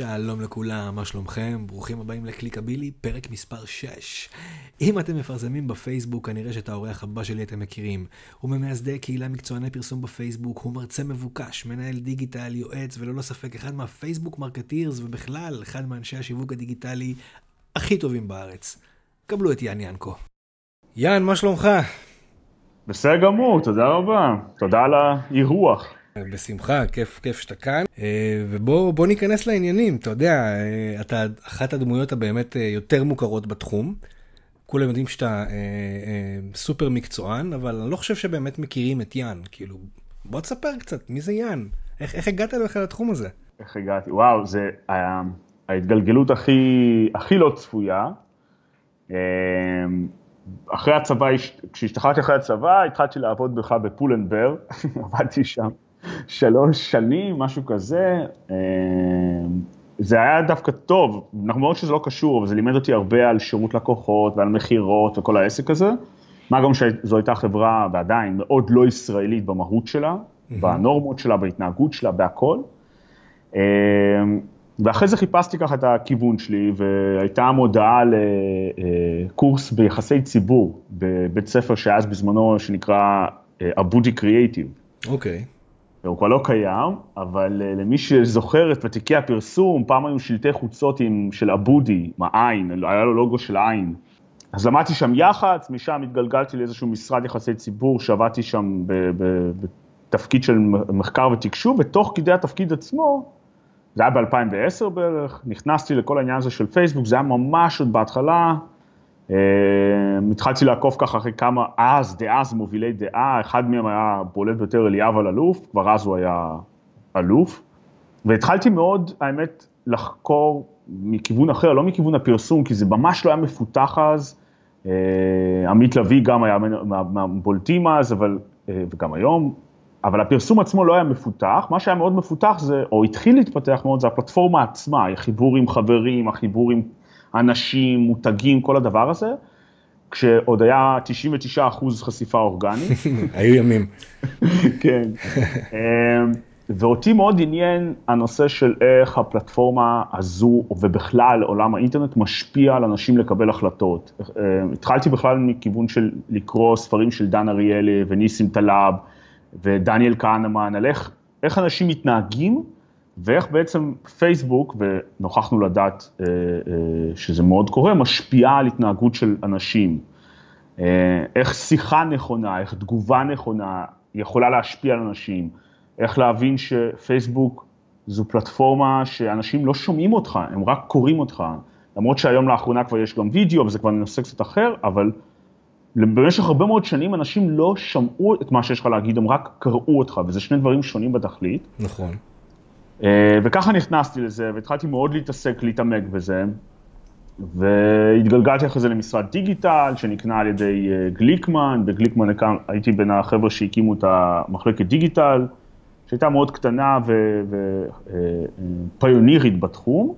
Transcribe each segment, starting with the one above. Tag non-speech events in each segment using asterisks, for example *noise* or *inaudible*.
שלום לכולם, מה שלומכם? ברוכים הבאים לקליקבילי, פרק מספר 6. אם אתם מפרסמים בפייסבוק, כנראה שאת האורח הבא שלי אתם מכירים. הוא ממייסדי קהילת מקצועני פרסום בפייסבוק, הוא מרצה מבוקש, מנהל דיגיטל, יועץ, וללא ספק אחד מה Facebook marketers, ובכלל, אחד מאנשי השיווק הדיגיטלי הכי טובים בארץ. קבלו את יאן ינקו. יאן, מה שלומך? בסדר גמור, תודה רבה. תודה על האירוח. בשמחה, כיף, כיף שאתה כאן. אה, ובוא ניכנס לעניינים, אתה יודע, אה, אתה אחת הדמויות הבאמת אה, יותר מוכרות בתחום. כולם יודעים שאתה סופר מקצוען, אבל אני לא חושב שבאמת מכירים את יאן. כאילו, בוא תספר קצת, מי זה יאן? איך, איך הגעת בכלל לתחום הזה? איך הגעתי? וואו, זה ההתגלגלות הכי, הכי לא צפויה. אחרי הצבא, כשהשתחררתי אחרי הצבא, התחלתי לעבוד בכלל בפולנבר, *laughs* עבדתי שם. שלוש שנים, משהו כזה. אה, זה היה דווקא טוב, למרות שזה לא קשור, אבל זה לימד אותי הרבה על שירות לקוחות ועל מכירות וכל העסק הזה. מה גם שזו הייתה חברה, ועדיין, מאוד לא ישראלית במהות שלה, mm-hmm. בנורמות שלה, בהתנהגות שלה, בהכל. אה, ואחרי זה חיפשתי ככה את הכיוון שלי, והייתה מודעה לקורס ביחסי ציבור בבית ספר שאז בזמנו, שנקרא אבודי קריאייטיב. אוקיי. Okay. הוא כבר לא קיים, אבל אה, למי שזוכר את ותיקי הפרסום, פעם היו שלטי חוצות עם, של אבודי, עם העין, היה לו לוגו של העין. אז למדתי שם יח"צ, משם התגלגלתי לאיזשהו משרד יחסי ציבור, שעבדתי שם בתפקיד של מחקר ותקשוב, ותוך כדי התפקיד עצמו, זה היה ב-2010 בערך, נכנסתי לכל העניין הזה של פייסבוק, זה היה ממש עוד בהתחלה, התחלתי לעקוב ככה אחרי כמה אז, דאז מובילי דעה, אחד מהם היה בולט ביותר אליאב אלוף, כבר אז הוא היה אלוף, והתחלתי מאוד, האמת, לחקור מכיוון אחר, לא מכיוון הפרסום, כי זה ממש לא היה מפותח אז, אה, עמית לביא גם היה מהבולטים אז, אבל, אה, וגם היום, אבל הפרסום עצמו לא היה מפותח, מה שהיה מאוד מפותח זה, או התחיל להתפתח מאוד, זה הפלטפורמה עצמה, החיבור עם חברים, החיבור עם אנשים, מותגים, כל הדבר הזה, כשעוד היה 99 אחוז חשיפה אורגנית. *laughs* היו ימים. *laughs* כן. אמ, ואותי מאוד עניין הנושא של איך הפלטפורמה הזו, ובכלל עולם האינטרנט, משפיע על אנשים לקבל החלטות. אמ, התחלתי בכלל מכיוון של לקרוא ספרים של דן אריאלי וניסים טלאב ודניאל כהנמן, על איך, איך אנשים מתנהגים ואיך בעצם פייסבוק, ונוכחנו לדעת אה, אה, שזה מאוד קורה, משפיעה על התנהגות של אנשים. אה, איך שיחה נכונה, איך תגובה נכונה יכולה להשפיע על אנשים, איך להבין שפייסבוק זו פלטפורמה שאנשים לא שומעים אותך, הם רק קוראים אותך. למרות שהיום לאחרונה כבר יש גם וידאו, וזה כבר נושא קצת אחר, אבל במשך הרבה מאוד שנים אנשים לא שמעו את מה שיש לך להגיד, הם רק קראו אותך, וזה שני דברים שונים בתכלית. נכון. אה, וככה נכנסתי לזה, והתחלתי מאוד להתעסק, להתעמק בזה, והתגלגלתי אחרי זה למשרד דיגיטל, שנקנה על ידי אה, גליקמן, בגליקמן הייתי בין החבר'ה שהקימו את המחלקת דיגיטל, שהייתה מאוד קטנה ופיונירית אה, בתחום.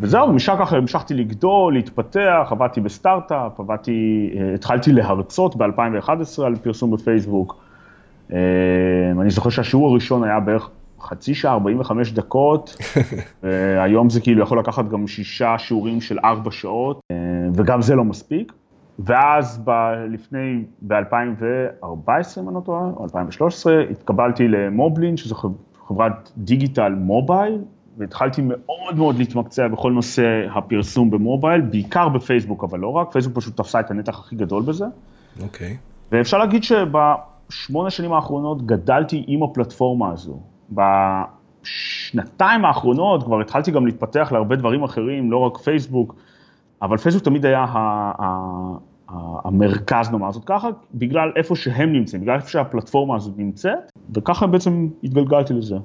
וזהו, משם ככה המשכתי לגדול, להתפתח, עבדתי בסטארט-אפ, עבדתי, התחלתי להרצות ב-2011 על פרסום בפייסבוק. אמ, אני זוכר שהשיעור הראשון היה בערך חצי שעה, 45 דקות, *laughs* והיום זה כאילו יכול לקחת גם שישה שיעורים של ארבע שעות, אמ, וגם זה לא מספיק. ואז ב- לפני, ב-2014, אם אני לא טועה, או 2013, התקבלתי למובלין, שזו חברת דיגיטל מובייל, והתחלתי מאוד מאוד להתמקצע בכל נושא הפרסום במובייל, בעיקר בפייסבוק, אבל לא רק, פייסבוק פשוט תפסה את הנתח הכי גדול בזה. אוקיי. Okay. ואפשר להגיד שב... בשמונה שנים האחרונות גדלתי עם הפלטפורמה הזו. בשנתיים האחרונות כבר התחלתי גם להתפתח להרבה דברים אחרים, לא רק פייסבוק, אבל פייסבוק תמיד היה המרכז, נאמר זאת ככה, בגלל איפה שהם נמצאים, בגלל איפה שהפלטפורמה הזאת נמצאת, וככה בעצם התגלגלתי לזה.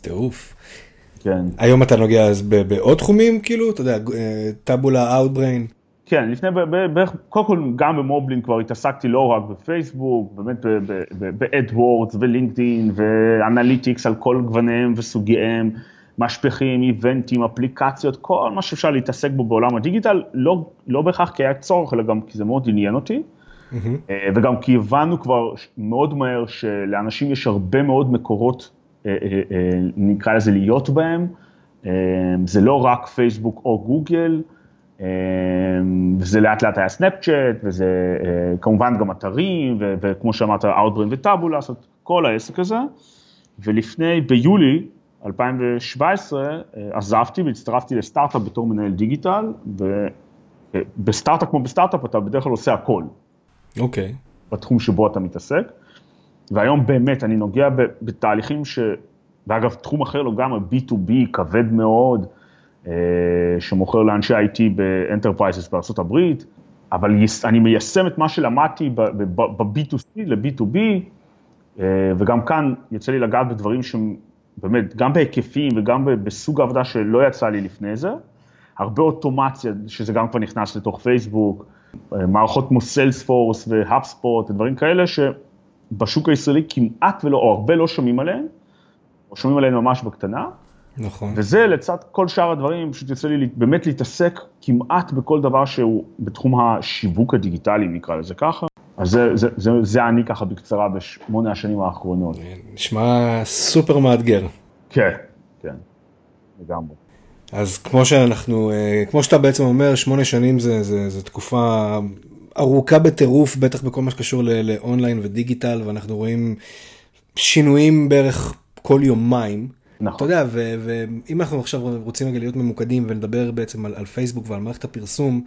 טירוף. כן. היום אתה נוגע אז בעוד תחומים, כאילו, אתה יודע, טאבולה, אאוטבריין? כן, לפני, בערך, קודם כל גם במובלין כבר התעסקתי לא רק בפייסבוק, באמת באדוורדס ולינקדאין ואנליטיקס על כל גווניהם וסוגיהם, משפכים, איבנטים, אפליקציות, כל מה שאפשר להתעסק בו בעולם הדיגיטל, לא, לא בהכרח כי היה צורך, אלא גם כי זה מאוד עניין אותי. Mm-hmm. וגם כי הבנו כבר מאוד מהר שלאנשים יש הרבה מאוד מקורות נקרא לזה להיות בהם, זה לא רק פייסבוק או גוגל, וזה לאט לאט היה סנאפצ'אט, וזה כמובן גם אתרים, וכמו שאמרת, Outbrain וטאבולה, לעשות כל העסק הזה, ולפני, ביולי 2017, עזבתי והצטרפתי לסטארט-אפ בתור מנהל דיגיטל, ובסטארט-אפ כמו בסטארט-אפ אתה בדרך כלל עושה הכל. אוקיי. Okay. בתחום שבו אתה מתעסק, והיום באמת אני נוגע בתהליכים ש... ואגב, תחום אחר לגמרי, B2B, כבד מאוד, אה, שמוכר לאנשי IT ב enterprises בארה"ב, אבל אני מיישם את מה שלמדתי ב-B2C ל-B2B, אה, וגם כאן יוצא לי לגעת בדברים שהם באמת, גם בהיקפים וגם בסוג העבודה שלא יצא לי לפני זה, הרבה אוטומציה, שזה גם כבר נכנס לתוך פייסבוק, אה, מערכות כמו סיילספורס והאפספורט, דברים כאלה שבשוק הישראלי כמעט ולא, או הרבה לא שומעים עליהם, או שומעים עליהם ממש בקטנה. נכון. וזה לצד כל שאר הדברים, פשוט יוצא לי באמת להתעסק כמעט בכל דבר שהוא בתחום השיווק הדיגיטלי, נקרא לזה ככה. אז זה, זה, זה, זה אני ככה בקצרה בשמונה השנים האחרונות. נשמע סופר מאתגר. כן, כן, לגמרי. אז כמו שאנחנו, אה, כמו שאתה בעצם אומר, שמונה שנים זה, זה, זה תקופה ארוכה בטירוף, בטח בכל מה שקשור לאונליין ודיגיטל, ואנחנו רואים שינויים בערך כל יומיים. נכון. אתה יודע, ואם אנחנו עכשיו רוצים רגע להיות ממוקדים ולדבר בעצם על, על פייסבוק ועל מערכת הפרסום,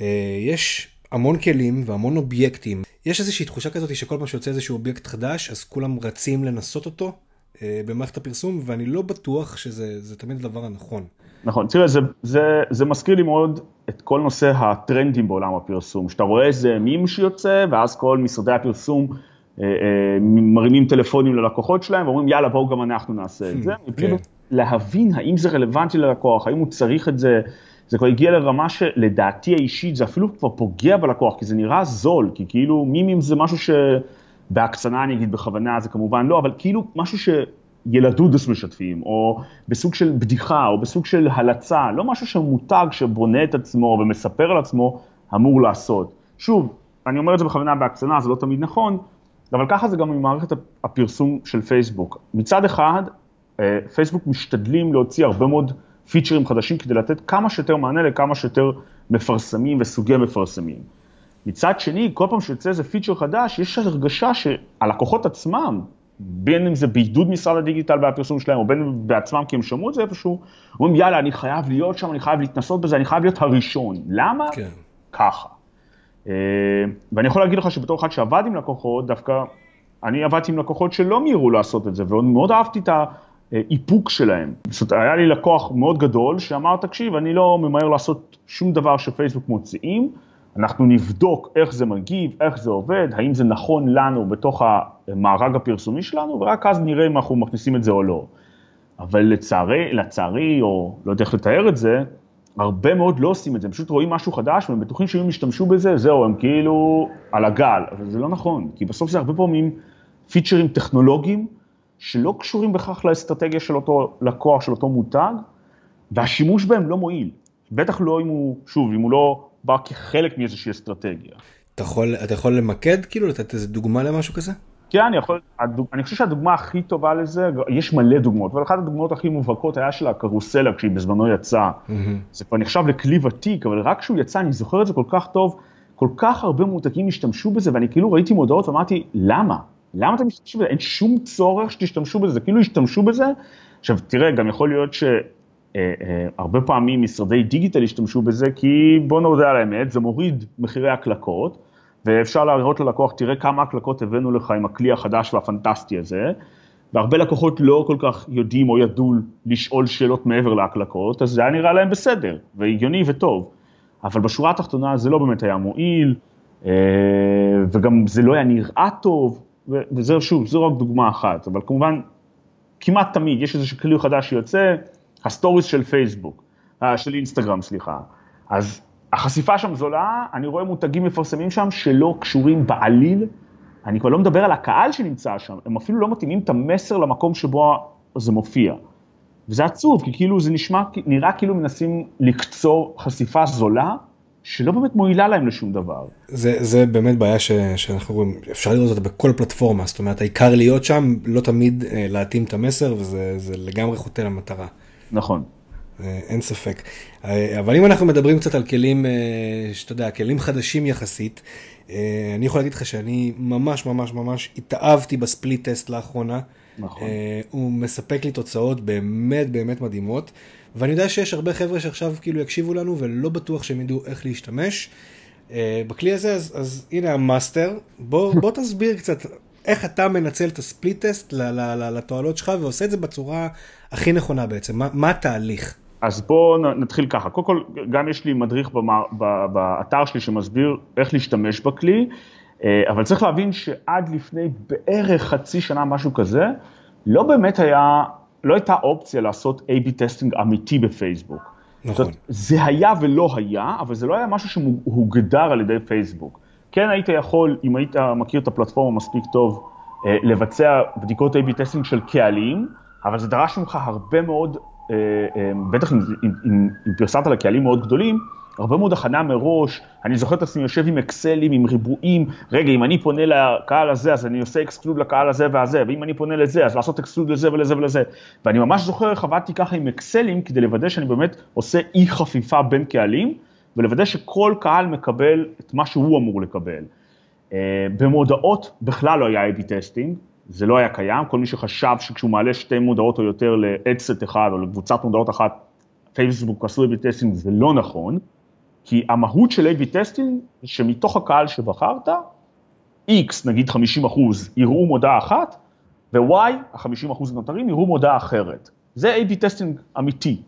אה, יש המון כלים והמון אובייקטים. יש איזושהי תחושה כזאת שכל פעם שיוצא איזשהו אובייקט חדש, אז כולם רצים לנסות אותו אה, במערכת הפרסום, ואני לא בטוח שזה תמיד הדבר הנכון. נכון, תראה, זה, זה, זה מזכיר לי מאוד את כל נושא הטרנדים בעולם הפרסום, שאתה רואה איזה מים שיוצא, ואז כל משרדי הפרסום מרימים טלפונים ללקוחות שלהם, ואומרים יאללה בואו גם אנחנו נעשה את זה, okay. מבלי כן. להבין האם זה רלוונטי ללקוח, האם הוא צריך את זה, זה כבר הגיע לרמה שלדעתי האישית זה אפילו כבר פוגע בלקוח, כי זה נראה זול, כי כאילו מימים זה משהו שבהקצנה אני אגיד בכוונה, זה כמובן לא, אבל כאילו משהו ש... ילדודס משתפים, או בסוג של בדיחה, או בסוג של הלצה, לא משהו שמותג שבונה את עצמו ומספר על עצמו, אמור לעשות. שוב, אני אומר את זה בכוונה בהקצנה, זה לא תמיד נכון, אבל ככה זה גם עם מערכת הפרסום של פייסבוק. מצד אחד, אה, פייסבוק משתדלים להוציא הרבה מאוד פיצ'רים חדשים כדי לתת כמה שיותר מענה לכמה שיותר מפרסמים וסוגי מפרסמים. מצד שני, כל פעם שיוצא איזה פיצ'ר חדש, יש הרגשה שהלקוחות עצמם, בין אם זה בעידוד משרד הדיגיטל והפרסום שלהם, או בין אם בעצמם כי הם שמעו את זה איפשהו, אומרים יאללה, אני חייב להיות שם, אני חייב להתנסות בזה, אני חייב להיות הראשון. למה? כן. ככה. אה, ואני יכול להגיד לך שבתור אחד שעבד עם לקוחות, דווקא אני עבדתי עם לקוחות שלא מיהרו לעשות את זה, ומאוד אהבתי את האיפוק שלהם. זאת אומרת, היה לי לקוח מאוד גדול שאמר, תקשיב, אני לא ממהר לעשות שום דבר שפייסבוק מוציאים, אנחנו נבדוק איך זה מגיב, איך זה עובד, האם זה נכון לנו בתוך המארג הפרסומי שלנו, ורק אז נראה אם אנחנו מכניסים את זה או לא. אבל לצערי, לצערי, או לא יודע איך לתאר את זה, הרבה מאוד לא עושים את זה, הם פשוט רואים משהו חדש והם בטוחים שאם ישתמשו בזה, זהו, הם כאילו על הגל, אבל זה לא נכון, כי בסוף זה הרבה פעמים פיצ'רים טכנולוגיים שלא קשורים בכך לאסטרטגיה של אותו לקוח, של אותו מותג, והשימוש בהם לא מועיל. בטח לא אם הוא, שוב, אם הוא לא בא כחלק מאיזושהי אסטרטגיה. אתה יכול, אתה יכול למקד, כאילו, לתת איזה דוגמה למשהו כזה? כן, אני יכול, הדוג, אני חושב שהדוגמה הכי טובה לזה, יש מלא דוגמאות, אבל אחת הדוגמאות הכי מובהקות היה של הקרוסלה כשהיא בזמנו יצאה. Mm-hmm. זה כבר נחשב לכלי ותיק, אבל רק כשהוא יצא, אני זוכר את זה כל כך טוב, כל כך הרבה מותגים השתמשו בזה, ואני כאילו ראיתי מודעות ואמרתי, למה? למה אתם משתמשים בזה? אין שום צורך שתשתמשו בזה, זה כאילו השתמשו בזה. עכשיו, תראה, גם יכול להיות ש... אה, אה, הרבה פעמים משרדי דיגיטל השתמשו בזה, כי בוא נודה על האמת, זה מוריד מחירי הקלקות, ואפשר להראות ללקוח, תראה כמה הקלקות הבאנו לך עם הכלי החדש והפנטסטי הזה, והרבה לקוחות לא כל כך יודעים או ידעו לשאול שאלות מעבר להקלקות, אז זה היה נראה להם בסדר, והגיוני וטוב. אבל בשורה התחתונה זה לא באמת היה מועיל, אה, וגם זה לא היה נראה טוב, וזה שוב, זו רק דוגמה אחת, אבל כמובן, כמעט תמיד יש איזשהו כלי חדש שיוצא, ה stories של פייסבוק, אה, של אינסטגרם, סליחה. אז החשיפה שם זולה, אני רואה מותגים מפרסמים שם שלא קשורים בעליל, אני כבר לא מדבר על הקהל שנמצא שם, הם אפילו לא מתאימים את המסר למקום שבו זה מופיע. וזה עצוב, כי כאילו זה נשמע, נראה כאילו מנסים לקצור חשיפה זולה שלא באמת מועילה להם לשום דבר. זה, זה באמת בעיה ש, שאנחנו רואים, אפשר לראות אותה בכל פלטפורמה, זאת אומרת העיקר להיות שם, לא תמיד אה, להתאים את המסר וזה לגמרי חוטא למטרה. נכון. אה, אין ספק. אה, אבל אם אנחנו מדברים קצת על כלים, אה, שאתה יודע, כלים חדשים יחסית, אני יכול להגיד לך שאני ממש ממש ממש התאהבתי בספליט טסט לאחרונה. נכון. הוא מספק לי תוצאות באמת באמת מדהימות. ואני יודע שיש הרבה חבר'ה שעכשיו כאילו יקשיבו לנו ולא בטוח שהם ידעו איך להשתמש. בכלי הזה, אז, אז הנה המאסטר, בוא, בוא תסביר קצת איך אתה מנצל את ה split test לתועלות שלך ועושה את זה בצורה הכי נכונה בעצם, מה, מה התהליך? אז בואו נתחיל ככה, קודם כל גם יש לי מדריך במר, ב, באתר שלי שמסביר איך להשתמש בכלי, אה, אבל צריך להבין שעד לפני בערך חצי שנה, משהו כזה, לא באמת היה לא הייתה אופציה לעשות A-B testing אמיתי בפייסבוק. נכון. זאת, זה היה ולא היה, אבל זה לא היה משהו שהוגדר על ידי פייסבוק. כן היית יכול, אם היית מכיר את הפלטפורמה מספיק טוב, אה, לבצע בדיקות A-B testing של קהלים, אבל זה דרש ממך הרבה מאוד, בטח אם, אם, אם, אם פרסמת לקהלים מאוד גדולים, הרבה מאוד הכנה מראש, אני זוכר את עצמי יושב עם אקסלים, עם ריבועים, רגע, אם אני פונה לקהל הזה, אז אני עושה exclude לקהל הזה והזה, ואם אני פונה לזה, אז לעשות exclude לזה ולזה ולזה. ואני ממש זוכר איך עבדתי ככה עם אקסלים, כדי לוודא שאני באמת עושה אי חפיפה בין קהלים, ולוודא שכל קהל מקבל את מה שהוא אמור לקבל. Uh, במודעות בכלל לא היה A-B testing, זה לא היה קיים, כל מי שחשב שכשהוא מעלה שתי מודעות או יותר ל ad set אחד או לקבוצת מודעות אחת, פייסבוק עשו A-B testing, זה לא נכון. כי המהות של A-B testing, שמתוך הקהל שבחרת, X, נגיד 50 אחוז, יראו מודעה אחת, ו-Y, ה-50 אחוז נותרים, יראו מודעה אחרת. זה A-B testing אמיתי.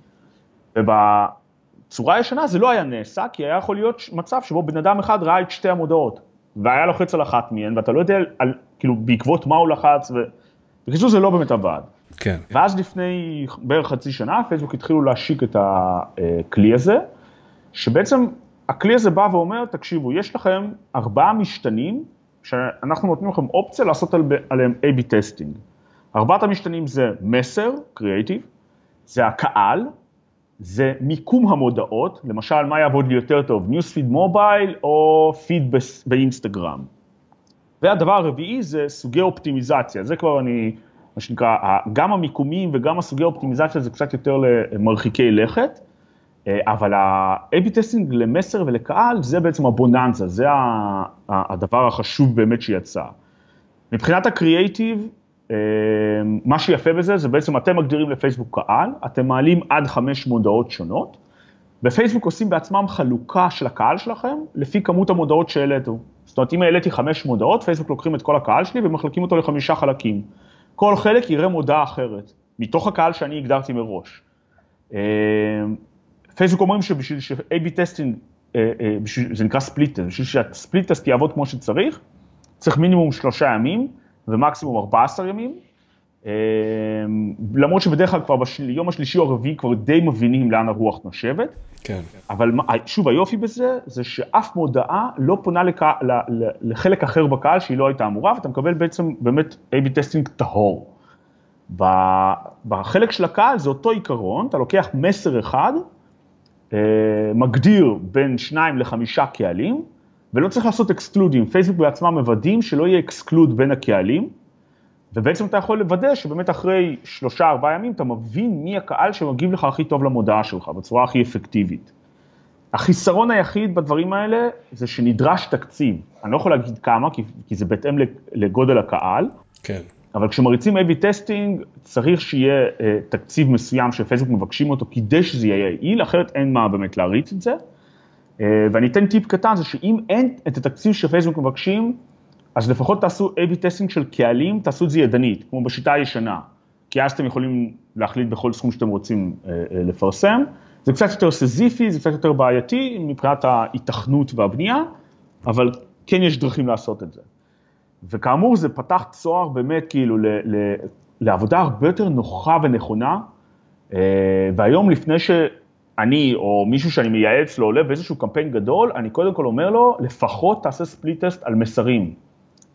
ובצורה הישנה זה לא היה נעשה, כי היה יכול להיות מצב שבו בן אדם אחד ראה את שתי המודעות, והיה לוחץ על אחת מהן, ואתה לא יודע על, כאילו, בעקבות מה הוא לחץ, ובקיצור זה לא באמת עבד. כן. ואז לפני בערך חצי שנה, פייסבוק התחילו להשיק את הכלי הזה, שבעצם הכלי הזה בא ואומר, תקשיבו, יש לכם ארבעה משתנים שאנחנו נותנים לכם אופציה לעשות עליהם A-B testing. ארבעת המשתנים זה מסר, קריאייטיב, זה הקהל, זה מיקום המודעות, למשל מה יעבוד לי יותר טוב, newsfeed mobile או פיד באינסטגרם. והדבר הרביעי זה סוגי אופטימיזציה, זה כבר אני, מה שנקרא, גם המיקומים וגם הסוגי אופטימיזציה זה קצת יותר למרחיקי לכת. אה, אבל ה-AB testing למסר ולקהל זה בעצם הבוננזה, זה הדבר החשוב באמת שיצא. מבחינת הקריאייטיב, אה, מה שיפה בזה זה בעצם אתם מגדירים לפייסבוק קהל, אתם מעלים עד חמש מודעות שונות, ופייסבוק עושים בעצמם חלוקה של הקהל שלכם לפי כמות המודעות שהעליתו. זאת אומרת, אם העליתי חמש מודעות, פייסבוק לוקחים את כל הקהל שלי ומחלקים אותו לחמישה חלקים. כל חלק יראה מודעה אחרת, מתוך הקהל שאני הגדרתי מראש. אה, פייסבוק אומרים שבשביל ש-AB testing, אה, אה, זה נקרא split test, בשביל שה split test יעבוד כמו שצריך, צריך מינימום שלושה ימים ומקסימום 14 ימים. אה, למרות שבדרך כלל כבר ביום השלישי או הרביעי כבר די מבינים לאן הרוח נושבת. כן. אבל שוב, היופי בזה, זה שאף מודעה לא פונה לק... לחלק אחר בקהל שהיא לא הייתה אמורה, ואתה מקבל בעצם באמת A-B testing טהור. בחלק של הקהל זה אותו עיקרון, אתה לוקח מסר אחד, אה, מגדיר בין שניים לחמישה קהלים, ולא צריך לעשות אקסקלודים, פייסבוק בעצמם מוודאים שלא יהיה exclude בין הקהלים, ובעצם אתה יכול לוודא שבאמת אחרי שלושה ארבעה ימים אתה מבין מי הקהל שמגיב לך הכי טוב למודעה שלך, בצורה הכי אפקטיבית. החיסרון היחיד בדברים האלה זה שנדרש תקציב, אני לא יכול להגיד כמה, כי, כי זה בהתאם לגודל הקהל, כן. אבל כשמריצים A-B testing, צריך שיהיה אה, תקציב מסוים שפייסבוק מבקשים אותו כדי שזה יהיה יעיל, אחרת אין מה באמת להריץ את זה. אה, ואני אתן טיפ קטן, זה שאם אין את התקציב שפייסבוק מבקשים, אז לפחות תעשו A-B testing של קהלים, תעשו את זה ידנית, כמו בשיטה הישנה, כי אז אתם יכולים להחליט בכל סכום שאתם רוצים אה, אה, לפרסם. זה קצת יותר סיזיפי, זה קצת יותר בעייתי מבחינת ההיתכנות והבנייה, אבל כן יש דרכים לעשות את זה. וכאמור זה פתח צוהר באמת כאילו ל, ל, לעבודה הרבה יותר נוחה ונכונה, אה, והיום לפני שאני או מישהו שאני מייעץ לו עולה באיזשהו קמפיין גדול, אני קודם כל אומר לו, לפחות תעשה ספליט טסט על מסרים.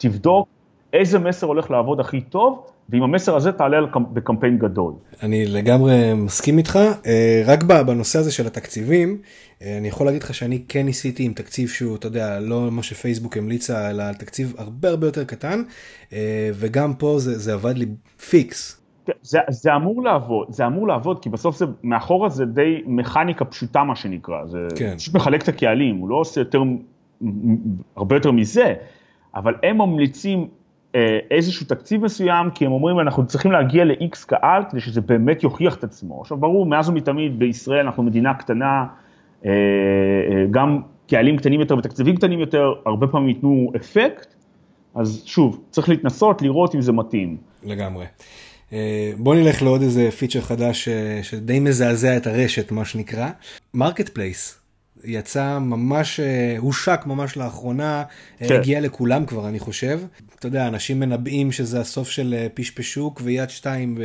תבדוק איזה מסר הולך לעבוד הכי טוב, ועם המסר הזה תעלה בקמפיין גדול. אני לגמרי מסכים איתך, אה, רק בנושא הזה של התקציבים, אה, אני יכול להגיד לך שאני כן ניסיתי עם תקציב שהוא, אתה יודע, לא מה שפייסבוק המליצה, אלא תקציב הרבה הרבה יותר קטן, אה, וגם פה זה, זה עבד לי פיקס. זה, זה אמור לעבוד, זה אמור לעבוד, כי בסוף זה, מאחורה זה די מכניקה פשוטה מה שנקרא, זה כן. פשוט מחלק את הקהלים, הוא לא עושה יותר, הרבה יותר מזה, אבל הם ממליצים אה, איזשהו תקציב מסוים, כי הם אומרים אנחנו צריכים להגיע ל-X קהל כדי שזה באמת יוכיח את עצמו. עכשיו ברור, מאז ומתמיד בישראל אנחנו מדינה קטנה, אה, אה, גם קהלים קטנים יותר ותקציבים קטנים יותר, הרבה פעמים ייתנו אפקט, אז שוב, צריך להתנסות, לראות אם זה מתאים. לגמרי. בוא נלך לעוד איזה פיצ'ר חדש שדי מזעזע את הרשת, מה שנקרא, Marketplace. יצא ממש, אה, הושק ממש לאחרונה, אה, כן. הגיע לכולם כבר אני חושב. אתה יודע, אנשים מנבאים שזה הסוף של אה, פשפשוק ויד שתיים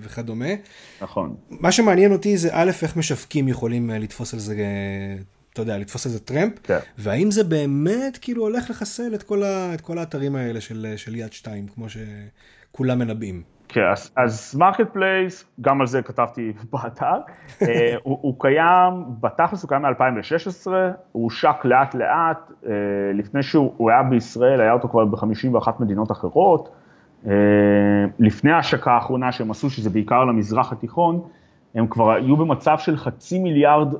וכדומה. נכון. מה שמעניין אותי זה א', איך משווקים יכולים לתפוס על זה, אתה יודע, לתפוס על זה טרמפ, כן. והאם זה באמת כאילו הולך לחסל את כל, ה, את כל האתרים האלה של, של יד שתיים, כמו שכולם מנבאים. כן, אז, Marketplace, גם על זה כתבתי *laughs* באתר, אה, הוא, הוא קיים, בתכלס הוא קיים מ-2016, הוא הושק לאט לאט, אה, לפני שהוא היה בישראל, היה אותו כבר ב-51 מדינות אחרות, אה, לפני ההשקה האחרונה שהם עשו, שזה בעיקר למזרח התיכון, הם כבר היו במצב של חצי מיליארד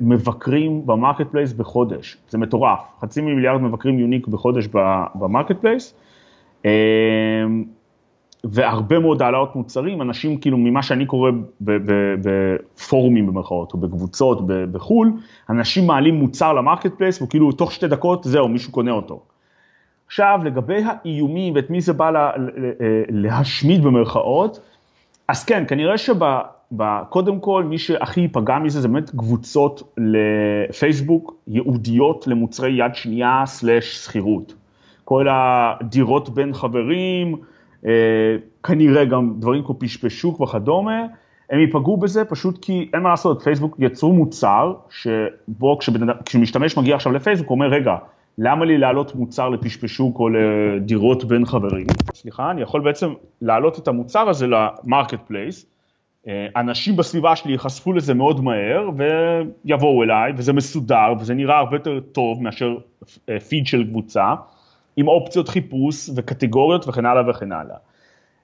מבקרים ב Marketplace בחודש, זה מטורף, חצי מיליארד מבקרים unique בחודש ב Marketplace. והרבה מאוד העלאות מוצרים, אנשים כאילו ממה שאני קורא בפורומים במרכאות או בקבוצות בחו"ל, אנשים מעלים מוצר ל Marketplace וכאילו תוך שתי דקות זהו מישהו קונה אותו. עכשיו לגבי האיומים ואת מי זה בא לה, להשמיד במרכאות, אז כן כנראה שקודם כל מי שהכי ייפגע מזה זה באמת קבוצות לפייסבוק ייעודיות למוצרי יד שנייה סלאש שכירות. כל הדירות בין חברים, אה, כנראה גם דברים כמו פשפשוק וכדומה, הם ייפגעו בזה פשוט כי אין מה לעשות, פייסבוק יצרו מוצר שבו כשמשתמש מגיע עכשיו לפייסבוק הוא אומר רגע, למה לי להעלות מוצר לפשפשוק או לדירות בין חברים? סליחה, אני יכול בעצם להעלות את המוצר הזה ל Marketplace, אה, אנשים בסביבה שלי ייחשפו לזה מאוד מהר ויבואו אליי וזה מסודר וזה נראה הרבה יותר טוב מאשר פיד אה, של קבוצה. עם אופציות חיפוש וקטגוריות וכן הלאה וכן הלאה.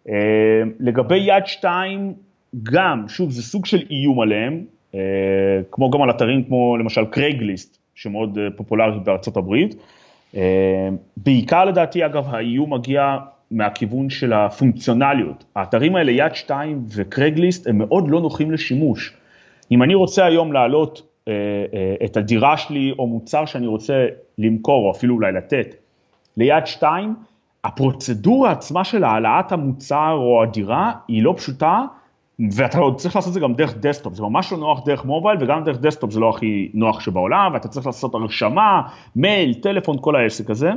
אה, לגבי יד שתיים, גם, שוב, זה סוג של איום עליהם, אה, כמו גם על אתרים כמו למשל קרייגליסט, שמאוד אה, פופולרי בארצות הברית. בעיקר לדעתי, אגב, האיום מגיע מהכיוון של הפונקציונליות. האתרים האלה, יד שתיים וקרייגליסט, הם מאוד לא נוחים לשימוש. אם אני רוצה היום להעלות את הדירה שלי או מוצר שאני רוצה למכור או אפילו אולי לתת ליד שתיים, הפרוצדורה עצמה של העלאת המוצר או הדירה היא לא פשוטה, ואתה עוד צריך לעשות את זה גם דרך desktop, זה ממש לא נוח דרך mobile וגם דרך desktop זה לא הכי נוח שבעולם, ואתה צריך לעשות הרשמה, מייל, טלפון, כל העסק הזה,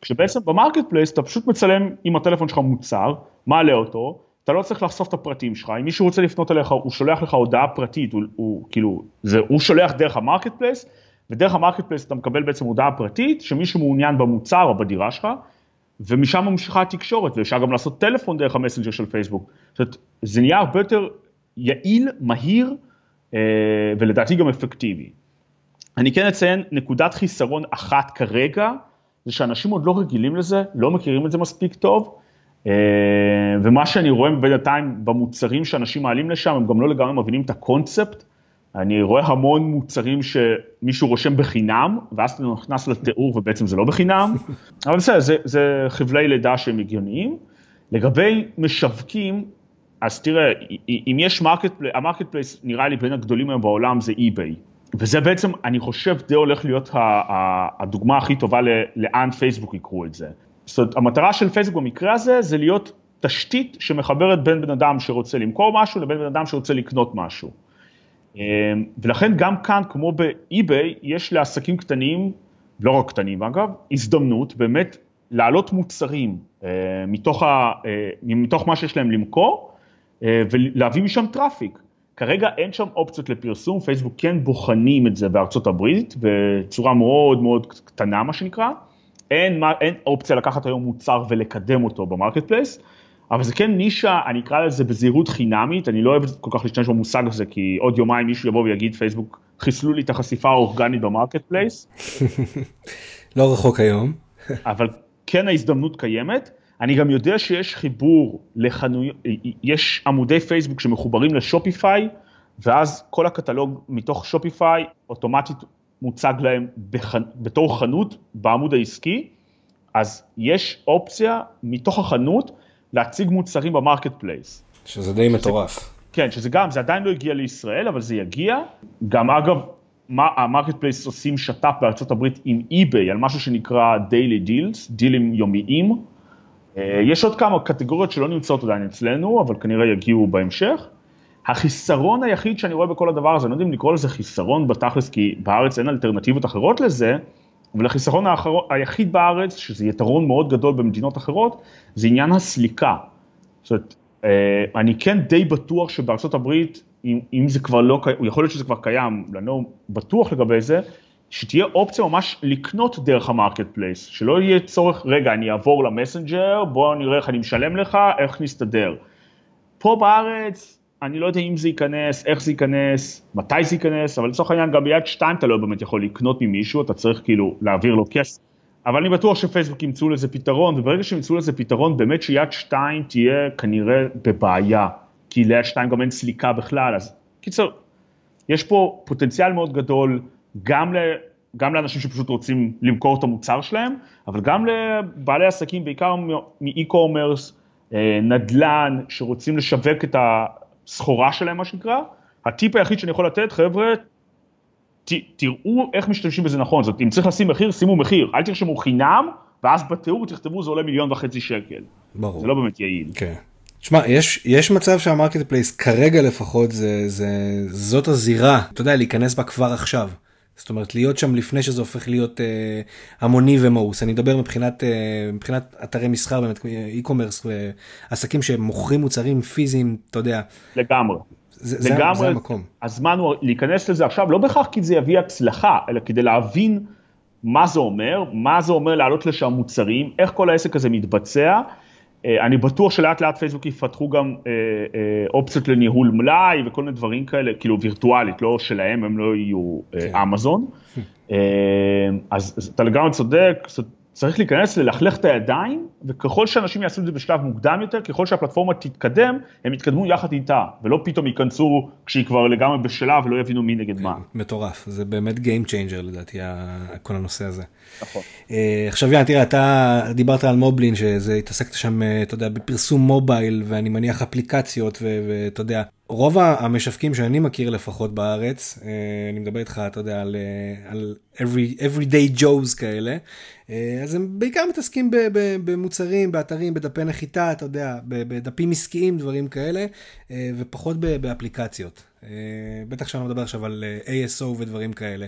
כשבעצם ב Marketplace אתה פשוט מצלם עם הטלפון שלך מוצר, מעלה אותו, אתה לא צריך לחשוף את הפרטים שלך, אם מישהו רוצה לפנות אליך, הוא שולח לך הודעה פרטית, הוא, הוא כאילו, זה, הוא שולח דרך ה Marketplace, ודרך ה Marketplace אתה מקבל בעצם הודעה פרטית שמישהו מעוניין במוצר או בדירה שלך, ומשם ממשיכה התקשורת, ואפשר גם לעשות טלפון דרך המסנג'ר של פייסבוק. זאת אומרת, זה נהיה הרבה יותר יעיל, מהיר, אה, ולדעתי גם אפקטיבי. אני כן אציין נקודת חיסרון אחת כרגע, זה שאנשים עוד לא רגילים לזה, לא מכירים את זה מספיק טוב, אה, ומה שאני רואה בינתיים במוצרים שאנשים מעלים לשם, הם גם לא לגמרי מבינים את הקונספט אני רואה המון מוצרים שמישהו רושם בחינם, ואז אתה נכנס לתיאור ובעצם זה לא בחינם, *laughs* אבל בסדר, זה, זה חבלי לידה שהם הגיוניים. לגבי משווקים, אז תראה, אם יש market, ה Marketplace נראה לי בין הגדולים היום בעולם זה אי-ביי. וזה בעצם, אני חושב, די הולך להיות הדוגמה הכי טובה לאן פייסבוק יקחו את זה. זאת אומרת, המטרה של פייסבוק במקרה הזה זה להיות תשתית שמחברת בין בן אדם שרוצה למכור משהו לבין בן אדם שרוצה לקנות משהו. אמ, ולכן גם כאן, כמו באי-ביי, יש לעסקים קטנים, לא רק קטנים אגב, הזדמנות באמת להעלות מוצרים אה, מתוך, ה, אה, מתוך מה שיש להם למכור אה, ולהביא משם traffic. כרגע אין שם אופציות לפרסום, פייסבוק כן בוחנים את זה בארצות הברית בצורה מאוד מאוד קטנה מה שנקרא, אין, אין אופציה לקחת היום מוצר ולקדם אותו ב Marketplace, אבל זה כן נישה, אני אקרא לזה בזהירות חינמית, אני לא אוהב כל כך להשתמש במושג הזה, כי עוד יומיים מישהו יבוא ויגיד פייסבוק, חיסלו לי את החשיפה האורגנית ב Marketplace. *laughs* לא רחוק היום. *laughs* אבל כן ההזדמנות קיימת. אני גם יודע שיש חיבור לחנויות, יש עמודי פייסבוק שמחוברים ל Shopify, ואז כל הקטלוג מתוך Shopify אוטומטית מוצג להם בח... בתור חנות בעמוד העסקי, אז יש אופציה מתוך החנות להציג מוצרים ב Marketplace. שזה די מטורף. כן, שזה גם, זה עדיין לא הגיע לישראל, אבל זה יגיע. גם אגב, ה Marketplace עושים שת"פ בארצות הברית עם eBay על משהו שנקרא Daily Deals, דילים יומיים. אה, יש עוד כמה קטגוריות שלא נמצאות עדיין אצלנו, אבל כנראה יגיעו בהמשך. החיסרון היחיד שאני רואה בכל הדבר הזה, אני לא יודע אם לקרוא לזה חיסרון בתכלס, כי בארץ אין אלטרנטיבות אחרות לזה, אבל החיסרון האחר... היחיד בארץ, שזה יתרון מאוד גדול במדינות אחרות, זה עניין הסליקה. זאת אומרת, אה, אני כן די בטוח שבארצות הברית, אם, אם זה כבר לא קיים, יכול להיות שזה כבר קיים, אני לא בטוח לגבי זה, שתהיה אופציה ממש לקנות דרך ה Marketplace, שלא יהיה צורך, רגע, אני אעבור למסנג'ר, בוא נראה איך אני משלם לך, איך נסתדר. פה בארץ, אני לא יודע אם זה ייכנס, איך זה ייכנס, מתי זה ייכנס, אבל לצורך העניין גם ביד שתיים אתה לא באמת יכול לקנות ממישהו, אתה צריך כאילו להעביר לו כסף. אבל אני בטוח שפייסבוק ימצאו לזה פתרון, וברגע שהם ימצאו לזה פתרון, באמת שיד שתיים תהיה כנראה בבעיה, כי ליד שתיים גם אין סליקה בכלל, אז קיצר, יש פה פוטנציאל מאוד גדול, גם, ל, גם לאנשים שפשוט רוצים למכור את המוצר שלהם, אבל גם לבעלי עסקים, בעיקר מאי-קומרס, אה, נדל"ן, שרוצים לשווק את ה... הסחורה שלהם מה שנקרא, הטיפ היחיד שאני יכול לתת, חבר'ה, ת, תראו איך משתמשים בזה נכון, זאת אם צריך לשים מחיר, שימו מחיר, אל תרשמו חינם, ואז בתיאור תכתבו זה עולה מיליון וחצי שקל. ברור. זה לא באמת יעיל. כן. תשמע, יש, יש מצב שה Marketplace כרגע לפחות זה, זה, זאת הזירה, אתה יודע, להיכנס בה כבר עכשיו. זאת אומרת להיות שם לפני שזה הופך להיות אה, המוני ומאוס. אני מדבר מבחינת, אה, מבחינת אתרי מסחר, באמת e-commerce ועסקים שמוכרים מוצרים פיזיים, אתה יודע. לגמרי. זה, לגמרי, זה, זה המקום. הזמן הוא להיכנס לזה עכשיו, לא בהכרח כי זה יביא הצלחה, אלא כדי להבין מה זה אומר, מה זה אומר לעלות לשם מוצרים, איך כל העסק הזה מתבצע. אה, אני בטוח שלאט לאט פייסבוק יפתחו גם אה, אה, אופציות לניהול מלאי וכל מיני דברים כאלה, כאילו וירטואלית, לא שלהם, הם לא יהיו כן. אמזון. *laughs* אז אתה לגמרי צודק, צריך להיכנס, ללכלך את הידיים, וככל שאנשים יעשו את זה בשלב מוקדם יותר, ככל שהפלטפורמה תתקדם, הם יתקדמו יחד איתה, ולא פתאום ייכנסו כשהיא כבר לגמרי בשלה ולא יבינו מי נגד מה. מטורף, זה באמת Game Changer לדעתי, כל הנושא הזה. נכון. אה, עכשיו יאללה, תראה, אתה דיברת על מובלין, שזה התעסקת שם, אה, אתה יודע, בפרסום מובייל, ואני מניח אפליקציות, ואתה יודע, רוב המשווקים שאני מכיר לפחות בארץ, אה, אני מדבר איתך, אתה יודע, על, אה, על every, everyday Joes כאלה, אה, אז הם בעיקר מתעסקים במוצרים, באתרים, בדפי נחיתה, אתה יודע, בדפים עסקיים, דברים כאלה, ופחות באפליקציות. בטח שאני מדבר עכשיו על ASO ודברים כאלה.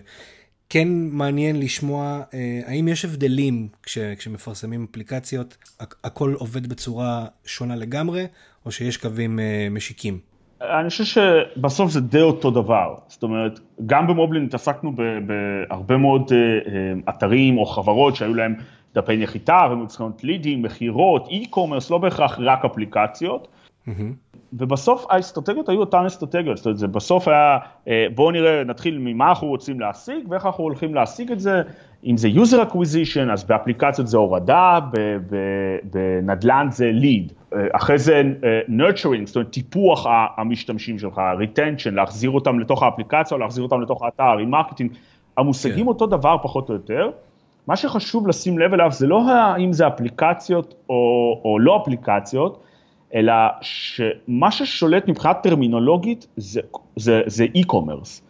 כן מעניין לשמוע האם יש הבדלים כש, כשמפרסמים אפליקציות, הכל עובד בצורה שונה לגמרי, או שיש קווים משיקים. אני חושב שבסוף זה די אותו דבר, זאת אומרת, גם במובלין התעסקנו בהרבה מאוד אה, אה, אתרים או חברות שהיו להם דפי נחיתה ומצחינות לידים, מכירות, e-commerce, לא בהכרח רק אפליקציות. Mm-hmm. ובסוף האסטרטגיות היו אותן אסטרטגיות, זאת אומרת, זה בסוף היה, אה, בואו נראה, נתחיל ממה אנחנו רוצים להשיג ואיך אנחנו הולכים להשיג את זה, אם זה user acquisition, אז באפליקציות זה הורדה, בנדל"ן זה lead, אה, אחרי זה אה, nurturing, זאת אומרת טיפוח המשתמשים שלך, retention, להחזיר אותם לתוך האפליקציה או להחזיר אותם לתוך האתר, remarketing, המושגים כן. אותו דבר פחות או יותר. מה שחשוב לשים לב אליו זה לא האם זה אפליקציות או, או לא אפליקציות, אלא שמה ששולט מבחינת טרמינולוגית זה, זה, זה e-commerce.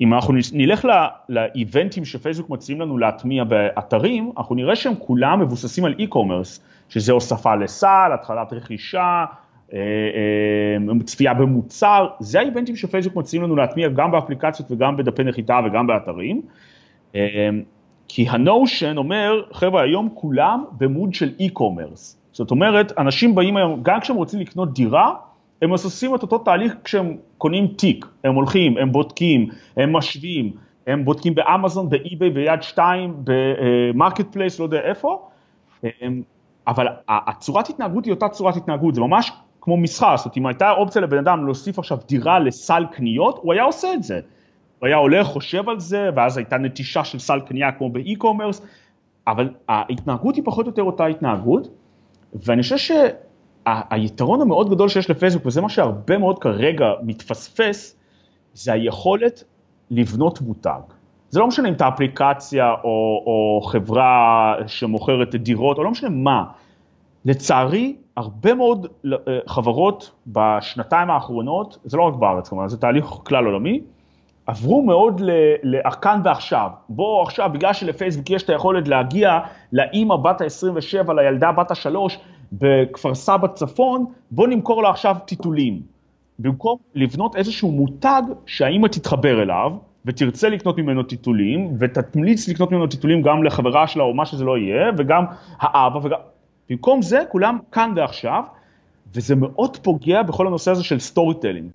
אם אנחנו נלך לאיבנטים שפייסבוק מציעים לנו להטמיע באתרים, אנחנו נראה שהם כולם מבוססים על e-commerce, שזה הוספה לסל, התחלת רכישה, אה, אה, צפייה במוצר, זה האיבנטים שפייסבוק מציעים לנו להטמיע גם באפליקציות וגם בדפי נחיתה וגם באתרים. אה, כי הנושן אומר, חבר'ה, היום כולם במוד של e-commerce. זאת אומרת, אנשים באים היום, גם כשהם רוצים לקנות דירה, הם עושים את אותו תהליך כשהם קונים תיק, הם הולכים, הם בודקים, הם משווים, הם בודקים באמזון, ב eBay, ביד שתיים, ב Marketplace, לא יודע איפה, אבל הצורת התנהגות היא אותה צורת התנהגות, זה ממש כמו מסחר, זאת אומרת, אם הייתה אופציה לבן אדם להוסיף עכשיו דירה לסל קניות, הוא היה עושה את זה. הוא היה הולך, חושב על זה, ואז הייתה נטישה של סל קנייה כמו באי-קומרס, אבל ההתנהגות היא פחות או יותר אותה התנהגות, ואני חושב שהיתרון המאוד גדול שיש לפייסבוק, וזה מה שהרבה מאוד כרגע מתפספס, זה היכולת לבנות מותג. זה לא משנה אם אתה אפליקציה או, או חברה שמוכרת דירות, או לא משנה מה. לצערי, הרבה מאוד אה, חברות בשנתיים האחרונות, זה לא רק בארץ כמובן, זה תהליך כלל עולמי, עברו מאוד לכאן ועכשיו. בוא עכשיו, בגלל שלפייסבוק יש את היכולת להגיע לאימא בת ה-27, לילדה בת ה-3 בכפר סבא צפון, בוא נמכור לה עכשיו טיטולים. במקום לבנות איזשהו מותג שהאימא תתחבר אליו, ותרצה לקנות ממנו טיטולים, ותמליץ לקנות ממנו טיטולים גם לחברה שלה או מה שזה לא יהיה, וגם האבא, וגם... במקום זה, כולם כאן ועכשיו, וזה מאוד פוגע בכל הנושא הזה של storytelling.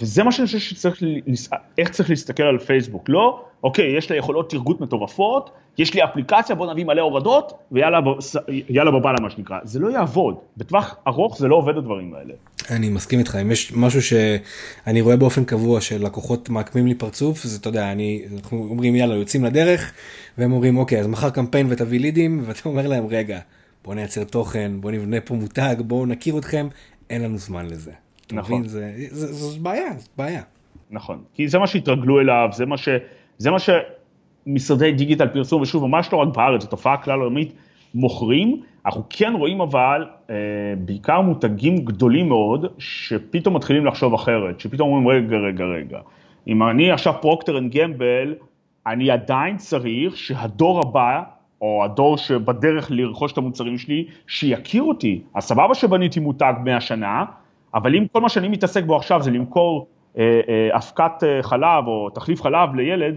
וזה מה שאני חושב שצריך, איך צריך להסתכל על פייסבוק. לא, אוקיי, יש לה יכולות תרגות מטורפות, יש לי אפליקציה, בוא נביא מלא הורדות, ויאללה בבאללה מה שנקרא. זה לא יעבוד. בטווח ארוך זה לא עובד הדברים האלה. אני מסכים איתך, אם יש משהו שאני רואה באופן קבוע שלקוחות מעקמים לי פרצוף, זה אתה יודע, אני, אנחנו אומרים יאללה, יוצאים לדרך, והם אומרים אוקיי, אז מחר קמפיין ותביא לידים, ואתה אומר להם רגע. בוא נייצר תוכן, בוא נבנה פה מותג, בואו נכיר אתכם, אין לנו זמן לזה. נכון. מבין, זה, זה, זה, זה בעיה, זה בעיה. נכון, כי זה מה שהתרגלו אליו, זה מה, ש, זה מה שמשרדי דיגיטל פרסום, ושוב, ממש לא רק בארץ, זו תופעה כלל עולמית, מוכרים. אנחנו כן רואים אבל אה, בעיקר מותגים גדולים מאוד, שפתאום מתחילים לחשוב אחרת, שפתאום אומרים רגע, רגע, רגע. אם אני עכשיו Procter & Gamble, אני עדיין צריך שהדור הבא או הדור שבדרך לרכוש את המוצרים שלי, שיכיר אותי. אז סבבה שבניתי מותג 100 שנה, אבל אם כל מה שאני מתעסק בו עכשיו זה למכור אבקת אה, חלב או תחליף חלב לילד,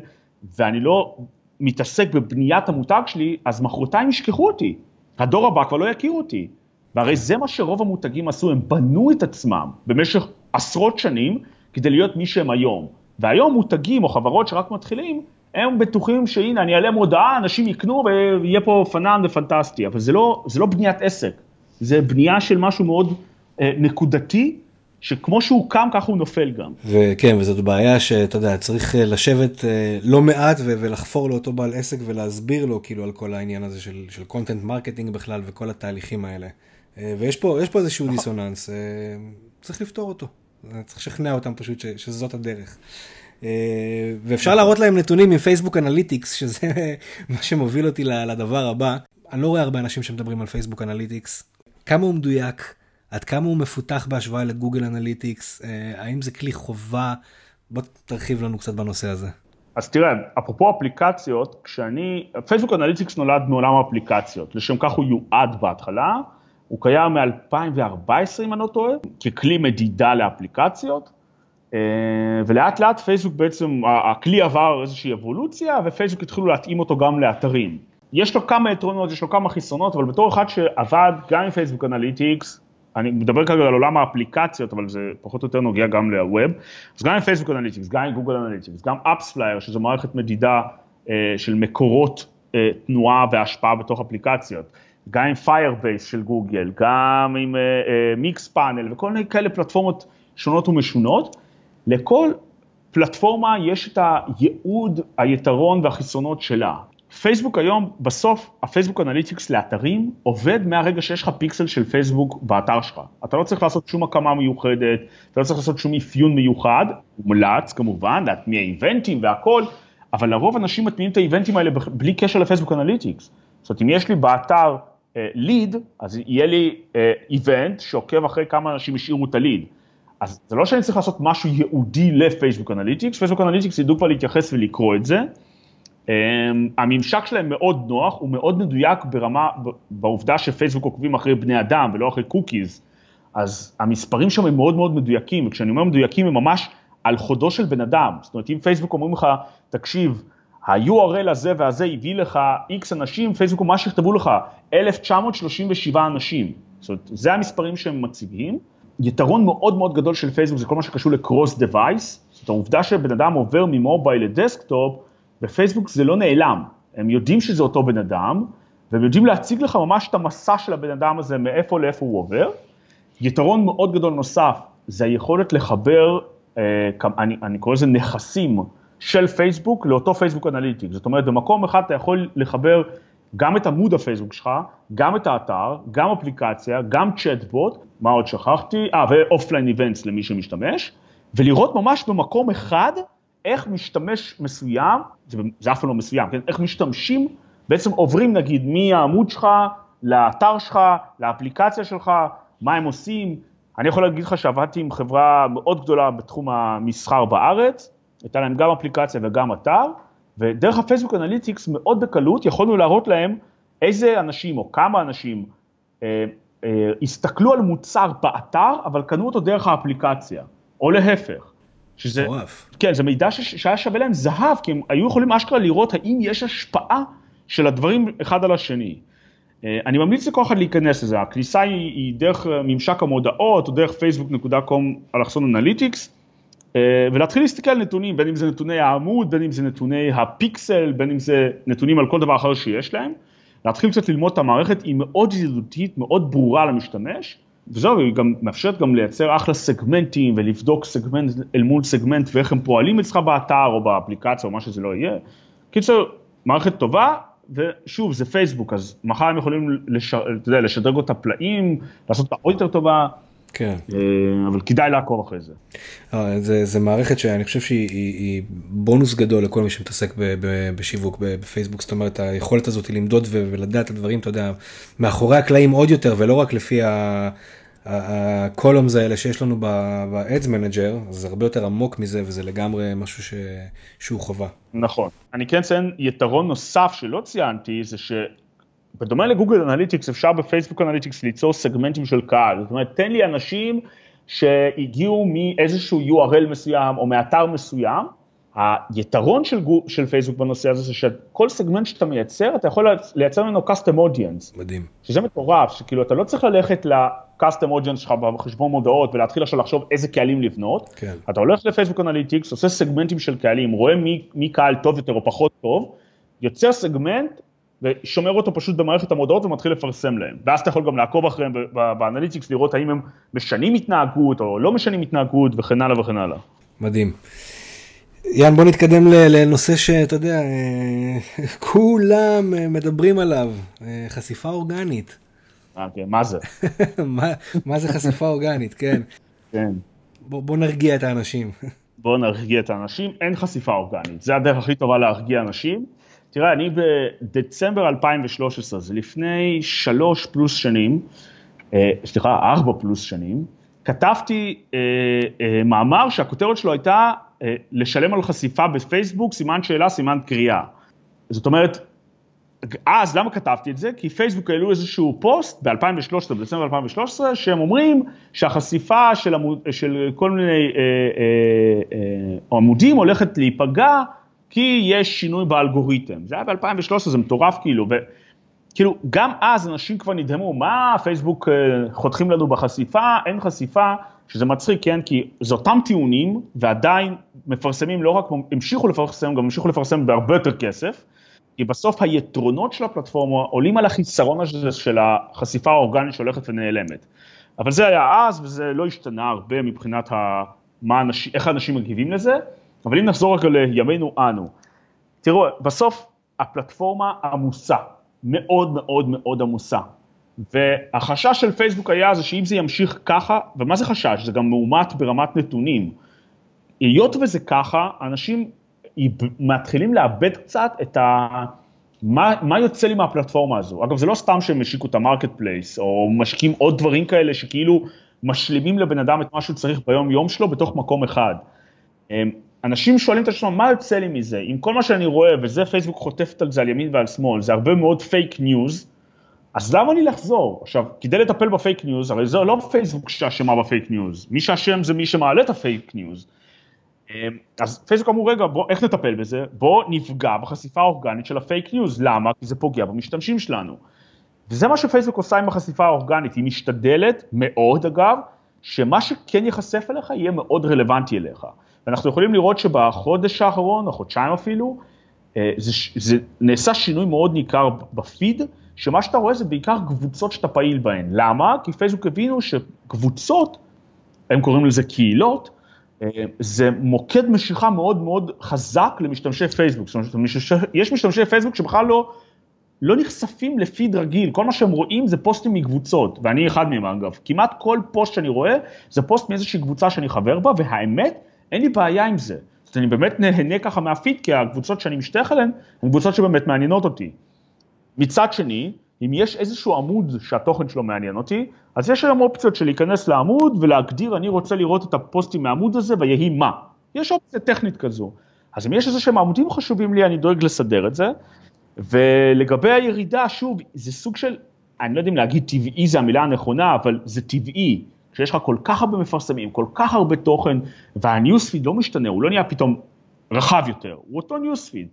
ואני לא מתעסק בבניית המותג שלי, אז מחרתיים ישכחו אותי. הדור הבא כבר לא יכיר אותי. והרי זה מה שרוב המותגים עשו, הם בנו את עצמם במשך עשרות שנים כדי להיות מי שהם היום. והיום מותגים או חברות שרק מתחילים, הם בטוחים שהנה, אני אעלה מודעה, אנשים יקנו ויהיה פה fun ופנטסטי, אבל זה לא, זה לא בניית עסק, זה בנייה של משהו מאוד אה, נקודתי, שכמו שהוא קם, ככה הוא נופל גם. וכן, וזאת בעיה שאתה יודע, צריך אה, לשבת אה, לא מעט ולחפור לאותו בעל עסק ולהסביר לו כאילו על כל העניין הזה של, של content marketing בכלל וכל התהליכים האלה. אה, ויש פה, פה איזשהו נכון. דיסוננס, צריך לפתור אותו. צריך לשכנע אותם פשוט ש, שזאת הדרך. ואפשר להראות להם נתונים מפייסבוק Analytics, שזה *laughs* מה שמוביל אותי לדבר הבא. אני לא רואה הרבה אנשים שמדברים על פייסבוק Analytics. כמה הוא מדויק, עד כמה הוא מפותח בהשוואה לגוגל Analytics, אה, האם זה כלי חובה? בוא תרחיב לנו קצת בנושא הזה. אז תראה, אפרופו אפליקציות, כשאני, פייסבוק Analytics נולד מעולם האפליקציות, לשם כך הוא יועד בהתחלה, הוא קיים מ-2014 אם אני לא טועה, ככלי מדידה לאפליקציות, אה, ולאט לאט פייסבוק בעצם, הכלי עבר איזושהי אבולוציה ופייסבוק התחילו להתאים אותו גם לאתרים. יש לו כמה יתרונות, יש לו כמה חסרונות, אבל בתור אחד שעבד גם עם פייסבוק Analytics, אני מדבר כרגע על עולם האפליקציות, אבל זה פחות או יותר נוגע גם ל web, אז גם עם פייסבוק Analytics, גם עם גוגל Analytics, גם AppsFlyer, שזו מערכת מדידה אה, של מקורות אה, תנועה והשפעה בתוך אפליקציות, גם עם Firebase של גוגל, גם עם Mixpanel וכל מיני כאלה פלטפורמות שונות ומשונות. לכל פלטפורמה יש את הייעוד, היתרון והחסרונות שלה. פייסבוק היום, בסוף הפייסבוק Analytics לאתרים עובד מהרגע שיש לך פיקסל של פייסבוק באתר שלך. אתה לא צריך לעשות שום הקמה מיוחדת, אתה לא צריך לעשות שום אפיון מיוחד, מומלץ כמובן, להטמיע event ים והכל, אבל לרוב אנשים מטמיעים את האיבנטים האלה בלי קשר ל Facebook Analytics. זאת אומרת, אם יש לי באתר lead, uh, אז יהיה לי event uh, שעוקב אחרי כמה אנשים השאירו את ה lead. אז זה לא שאני צריך לעשות משהו ייעודי ל Facebook Analytics, Facebook Analytics ידעו כבר להתייחס ולקרוא את זה. Um, הממשק שלהם מאוד נוח, הוא מאוד מדויק ברמה, בעובדה שפייסבוק עוקבים אחרי בני אדם ולא אחרי cookies, אז המספרים שם הם מאוד מאוד מדויקים, וכשאני אומר מדויקים הם ממש על חודו של בן אדם, זאת אומרת אם פייסבוק אומרים לך, תקשיב, ה-URL הזה והזה הביא לך X אנשים, פייסבוק ממש יכתבו לך 1,937 אנשים, זאת אומרת, זה המספרים שהם מציגים. יתרון מאוד מאוד גדול של פייסבוק זה כל מה שקשור ל cross device, זאת העובדה שבן אדם עובר ממובייל לדסקטופ, בפייסבוק זה לא נעלם, הם יודעים שזה אותו בן אדם, והם יודעים להציג לך ממש את המסע של הבן אדם הזה, מאיפה לאיפה הוא עובר. יתרון מאוד גדול נוסף, זה היכולת לחבר, אה, אני, אני קורא לזה נכסים של פייסבוק לאותו Facebook Analytic. זאת אומרת, במקום אחד אתה יכול לחבר גם את עמוד הפייסבוק שלך, גם את האתר, גם אפליקציה, גם צ'אטבוט, מה עוד שכחתי? אה, ו offline events למי שמשתמש, ולראות ממש במקום אחד איך משתמש מסוים, זה, זה אף פעם לא מסוים, כן? איך משתמשים, בעצם עוברים נגיד מהעמוד שלך לאתר שלך, לאפליקציה שלך, מה הם עושים. אני יכול להגיד לך שעבדתי עם חברה מאוד גדולה בתחום המסחר בארץ, הייתה להם גם אפליקציה וגם אתר, ודרך הפייסבוק אנליטיקס מאוד בקלות יכולנו להראות להם איזה אנשים או כמה אנשים אה, אה, הסתכלו על מוצר באתר, אבל קנו אותו דרך האפליקציה, או להפך. שזה, מטורף. כן, זה מידע ש, שהיה שווה להם זהב, כי הם היו יכולים אשכרה לראות האם יש השפעה של הדברים אחד על השני. אה, אני ממליץ לכל אחד להיכנס לזה, הכניסה היא, היא דרך ממשק המודעות, או דרך facebook.com אלכסון analytics, אה, ולהתחיל להסתכל על נתונים, בין אם זה נתוני העמוד, בין אם זה נתוני הפיקסל, בין אם זה נתונים על כל דבר אחר שיש להם, להתחיל קצת ללמוד את המערכת, היא מאוד ידידותית, מאוד ברורה למשתמש, וזהו, היא גם מאפשרת גם לייצר אחלה סגמנטים ולבדוק סגמנט אל מול סגמנט ואיך הם פועלים אצלך באתר או באפליקציה או מה שזה לא יהיה. קיצר, מערכת טובה, ושוב, זה פייסבוק, אז מחר הם יכולים לש... אתה יודע, לשדרג אותה פלאים, לעשות אותה עוד יותר טובה. כן. אה, אבל כדאי לעקוב אחרי זה. אה, זה, זה מערכת שאני חושב שהיא היא, היא בונוס גדול לכל מי שמתעסק ב, ב, בשיווק בפייסבוק, זאת אומרת היכולת הזאת למדוד ולדעת את הדברים, אתה יודע, מאחורי הקלעים עוד יותר ולא רק לפי הקולומס האלה שיש לנו ב-Ads Manager, זה הרבה יותר עמוק מזה וזה לגמרי משהו ש... שהוא חובה. נכון. אני כן אציין יתרון נוסף שלא ציינתי, זה ש... בדומה ל Google Analytics, אפשר ב Facebook Analytics ליצור סגמנטים של קהל. זאת אומרת, תן לי אנשים שהגיעו מאיזשהו URL מסוים או מאתר מסוים. היתרון של, גו, של פייסבוק בנושא הזה זה שכל סגמנט שאתה מייצר, אתה יכול לייצר ממנו custom audience. מדהים. שזה מטורף, שכאילו אתה לא צריך ללכת ל-custom audience שלך בחשבון מודעות ולהתחיל עכשיו לחשוב איזה קהלים לבנות. כן. אתה הולך ל Facebook Analytics, עושה סגמנטים של קהלים, רואה מי, מי קהל טוב יותר או פחות טוב, יוצר סגמנט ושומר אותו פשוט במערכת המודעות ומתחיל לפרסם להם. ואז אתה יכול גם לעקוב אחריהם ב Analytics, לראות האם הם משנים התנהגות או לא משנים התנהגות וכן הלאה וכן הלאה. מדהים. יאן, בוא נתקדם לנושא שאתה יודע, אה, *laughs* כולם מדברים עליו, אה, חשיפה אורגנית. אה, כן, מה זה? *laughs* מה, זה חשיפה אורגנית, כן. כן. בוא, בוא נרגיע את האנשים. *laughs* בוא נרגיע את האנשים, אין חשיפה אורגנית, זה הדרך הכי טובה להרגיע אנשים. תראה, אני בדצמבר 2013, זה לפני שלוש פלוס שנים, אה, סליחה, ארבע פלוס שנים, כתבתי אה, אה, מאמר שהכותרת שלו הייתה אה, לשלם על חשיפה בפייסבוק, סימן שאלה, סימן קריאה. זאת אומרת, אז למה כתבתי את זה? כי פייסבוק העלו איזשהו פוסט ב-2013, בדצמבר 2013, שהם אומרים שהחשיפה של, עמוד, של כל מיני אה, אה, אה, עמודים הולכת להיפגע כי יש שינוי באלגוריתם. זה היה ב-2013, זה מטורף כאילו, וכאילו גם אז אנשים כבר נדהמו, מה פייסבוק אה, חותכים לנו בחשיפה, אין חשיפה, שזה מצחיק, כן, כי זה אותם טיעונים, ועדיין מפרסמים לא רק, המשיכו לפרסם, גם המשיכו לפרסם בהרבה יותר כסף, כי בסוף היתרונות של הפלטפורמה עולים על החיסרון הזה של החשיפה האורגנית שהולכת ונעלמת. אבל זה היה אז, וזה לא השתנה הרבה מבחינת ה... מה אנשים, איך האנשים מגיבים לזה. אבל אם נחזור רגע לימינו אנו, תראו, בסוף הפלטפורמה עמוסה, מאוד מאוד מאוד עמוסה. והחשש של פייסבוק היה זה שאם זה ימשיך ככה, ומה זה חשש? זה גם מאומת ברמת נתונים. היות וזה ככה, אנשים מתחילים לאבד קצת את ה... מה, מה יוצא לי מהפלטפורמה הזו? אגב, זה לא סתם שהם השיקו את ה Marketplace, או משקיעים עוד דברים כאלה שכאילו משלימים לבן אדם את מה שהוא צריך ביום יום שלו בתוך מקום אחד. אנשים שואלים את עצמם, מה יוצא לי מזה? עם כל מה שאני רואה, וזה פייסבוק חוטפת על זה על ימין ועל שמאל, זה הרבה מאוד פייק ניוז, אז למה לי לחזור? עכשיו, כדי לטפל בפייק ניוז, הרי זה לא פייסבוק שאשמה בפייק ניוז, מי שאשם זה מי שמעלה את הפייק ניוז. אמ, אז פייסבוק אמרו, רגע, בוא, איך נטפל בזה? בוא נפגע בחשיפה האורגנית של הפייק ניוז, למה? כי זה פוגע במשתמשים שלנו. וזה מה שפייסבוק עושה עם החשיפה האורגנית, היא משתדלת מאוד אגב, שמה שכן ייחשף אליך יהיה מאוד רלוונטי אליך. ואנחנו יכולים לראות שבחודש האחרון, או חודשיים אפילו, אה, זה, זה נעשה שינוי מאוד ניכר בפיד, שמה שאתה רואה זה בעיקר קבוצות שאתה פעיל בהן. למה? כי פייסבוק הבינו שקבוצות, הם קוראים לזה קהילות, זה מוקד משיכה מאוד מאוד חזק למשתמשי פייסבוק. זאת אומרת, יש משתמשי פייסבוק שבכלל לא, לא נחשפים לפיד רגיל, כל מה שהם רואים זה פוסטים מקבוצות, ואני אחד מהם אגב. כמעט כל פוסט שאני רואה זה פוסט מאיזושהי קבוצה שאני חבר בה, והאמת, אין לי בעיה עם זה. אז אני באמת נהנה ככה מהפיד, כי הקבוצות שאני משתייך אליהן, הן קבוצות שבאמת מעניינות אותי. מצד שני, אם יש איזשהו עמוד שהתוכן שלו מעניין אותי, אז יש היום אופציות של להיכנס לעמוד ולהגדיר, אני רוצה לראות את הפוסטים מהעמוד הזה ויהי מה. יש אופציה טכנית כזו. אז אם יש איזה שהם עמודים חשובים לי, אני דואג לסדר את זה. ולגבי הירידה, שוב, זה סוג של, אני לא יודע אם להגיד טבעי זה המילה הנכונה, אבל זה טבעי. כשיש לך כל כך הרבה מפרסמים, כל כך הרבה תוכן, והניוספיד לא משתנה, הוא לא נהיה פתאום רחב יותר, הוא אותו ניוספיד.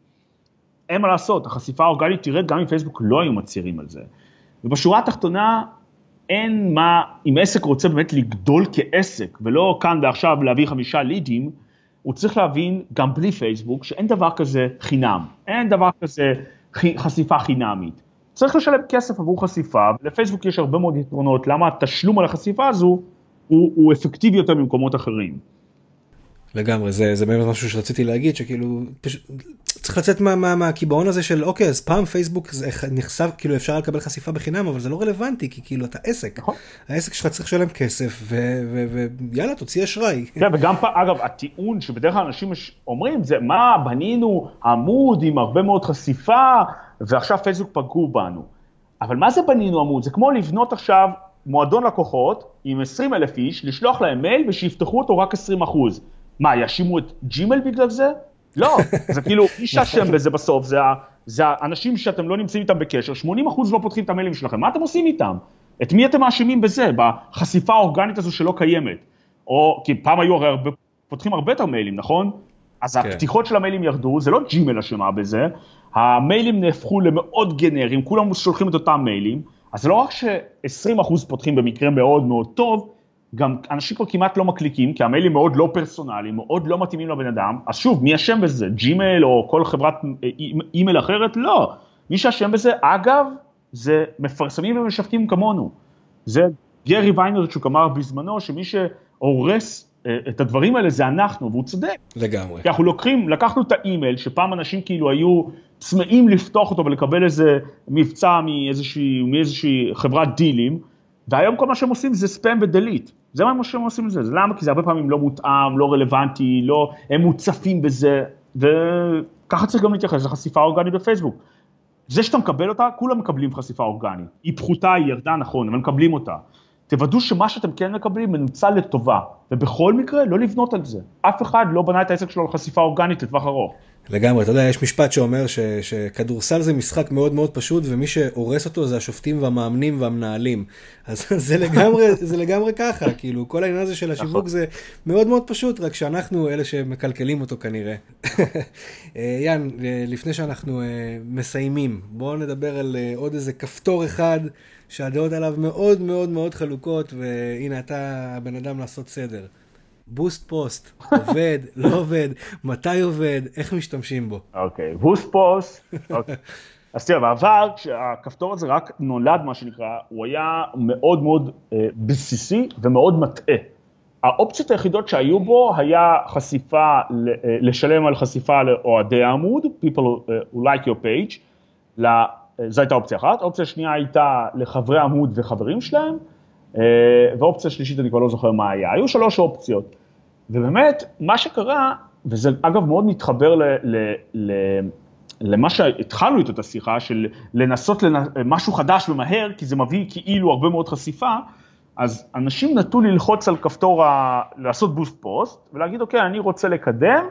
אין מה לעשות, החשיפה האורגנית תרד גם אם פייסבוק לא היו מצהירים על זה. ובשורה התחתונה, אין מה, אם עסק רוצה באמת לגדול כעסק, ולא כאן ועכשיו להביא חמישה לידים, הוא צריך להבין, גם בלי פייסבוק, שאין דבר כזה חינם, אין דבר כזה חשיפה חינמית. צריך לשלם כסף עבור חשיפה, ולפייסבוק יש הרבה מאוד יתרונות, למה התשלום על החשיפה הזו הוא, הוא אפקטיבי יותר ממקומות אחרים. לגמרי, זה, זה באמת משהו שרציתי להגיד, שכאילו, פשוט, צריך לצאת מהקיבעון מה, מה הזה של אוקיי, אז פעם פייסבוק זה נחשף, כאילו אפשר לקבל חשיפה בחינם, אבל זה לא רלוונטי, כי כאילו אתה עסק. נכון. העסק שלך צריך לשלם כסף, ויאללה, תוציא אשראי. כן, וגם, אגב, הטיעון שבדרך כלל אנשים אומרים, זה מה, בנינו עמוד עם הרבה מאוד חשיפה, ועכשיו פייסבוק פגעו בנו. אבל מה זה בנינו עמוד? זה כמו לבנות עכשיו מועדון לקוחות עם 20 אלף איש, לשלוח להם מייל ושיפתחו אותו רק 20 אחוז. מה, יאשימו את ג'ימל בגלל זה? לא, זה כאילו, *laughs* מי שאשם בזה בסוף, זה, זה האנשים שאתם לא נמצאים איתם בקשר, 80% לא פותחים את המיילים שלכם, מה אתם עושים איתם? את מי אתם מאשימים בזה, בחשיפה האורגנית הזו שלא קיימת? או, כי פעם היו הרי הרבה, פותחים הרבה יותר מיילים, נכון? אז כן. הפתיחות של המיילים ירדו, זה לא ג'ימייל אשמה בזה, המיילים נהפכו למאוד גנריים, כולם שולחים את אותם מיילים, אז זה לא רק ש-20% פותחים במקרה מאוד מאוד טוב, גם אנשים כבר כמעט לא מקליקים, כי המיילים מאוד לא פרסונליים, מאוד לא מתאימים לבן אדם, אז שוב, מי אשם בזה? ג'ימייל או כל חברת אה, אימייל אחרת? לא. מי שאשם בזה, אגב, זה מפרסמים ומשווקים כמונו. זה גרי ויינרצ'וק אמר בזמנו, שמי שהורס אה, את הדברים האלה זה אנחנו, והוא צודק. לגמרי. כי אנחנו לוקחים, לקחנו את האימייל, שפעם אנשים כאילו היו צמאים לפתוח אותו ולקבל איזה מבצע מאיזושהי, מאיזושהי חברת דילים, והיום כל מה שהם עושים זה ספאם ודליט. זה מה שהם עושים לזה, למה? כי זה הרבה פעמים לא מותאם, לא רלוונטי, לא, הם מוצפים בזה, וככה צריך גם להתייחס לחשיפה אורגנית בפייסבוק. זה שאתה מקבל אותה, כולם מקבלים חשיפה אורגנית. היא פחותה, היא ירדה, נכון, אבל מקבלים אותה. תוודאו שמה שאתם כן מקבלים מנוצל לטובה, ובכל מקרה לא לבנות על זה. אף אחד לא בנה את העסק שלו לחשיפה אורגנית לטווח ארוך. לגמרי, אתה יודע, יש משפט שאומר ש, שכדורסל זה משחק מאוד מאוד פשוט, ומי שהורס אותו זה השופטים והמאמנים והמנהלים. אז *laughs* זה לגמרי, זה לגמרי ככה, כאילו, כל העניין הזה של השיווק נכון. זה מאוד מאוד פשוט, רק שאנחנו אלה שמקלקלים אותו כנראה. *laughs* אה, יאן, אה, לפני שאנחנו אה, מסיימים, בואו נדבר על עוד איזה כפתור אחד שהדעות עליו מאוד מאוד מאוד חלוקות, והנה אתה הבן אדם לעשות סדר. boost post, עובד, *laughs* לא עובד, מתי עובד, איך משתמשים בו. אוקיי, boost post, אוקיי. אז תראה, בעבר כשהכפתור הזה רק נולד, מה שנקרא, הוא היה מאוד מאוד אה, בסיסי ומאוד מטעה. האופציות היחידות שהיו בו היה חשיפה, אה, לשלם על חשיפה לאוהדי העמוד, people who like your page, אה, זו הייתה אופציה אחת, אופציה שנייה הייתה לחברי עמוד וחברים שלהם, אה, ואופציה שלישית, אני כבר לא זוכר מה היה. היו שלוש אופציות. ובאמת, מה שקרה, וזה אגב מאוד מתחבר ל, ל, ל, למה שהתחלנו איתו את השיחה, של לנסות לנ... משהו חדש ומהר, כי זה מביא כאילו הרבה מאוד חשיפה, אז אנשים נטו ללחוץ על כפתור, ה... לעשות בוסט פוסט, ולהגיד, אוקיי, אני רוצה לקדם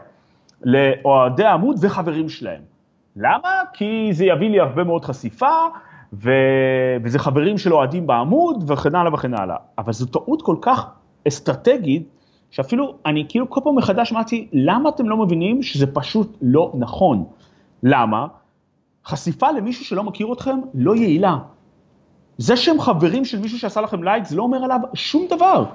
לאוהדי העמוד וחברים שלהם. למה? כי זה יביא לי הרבה מאוד חשיפה, ו... וזה חברים של אוהדים בעמוד, וכן הלאה וכן הלאה. אבל זו טעות כל כך אסטרטגית, שאפילו אני כאילו כל פעם מחדש אמרתי, למה אתם לא מבינים שזה פשוט לא נכון? למה? חשיפה למישהו שלא מכיר אתכם לא יעילה. זה שהם חברים של מישהו שעשה לכם לייק, זה לא אומר עליו שום דבר.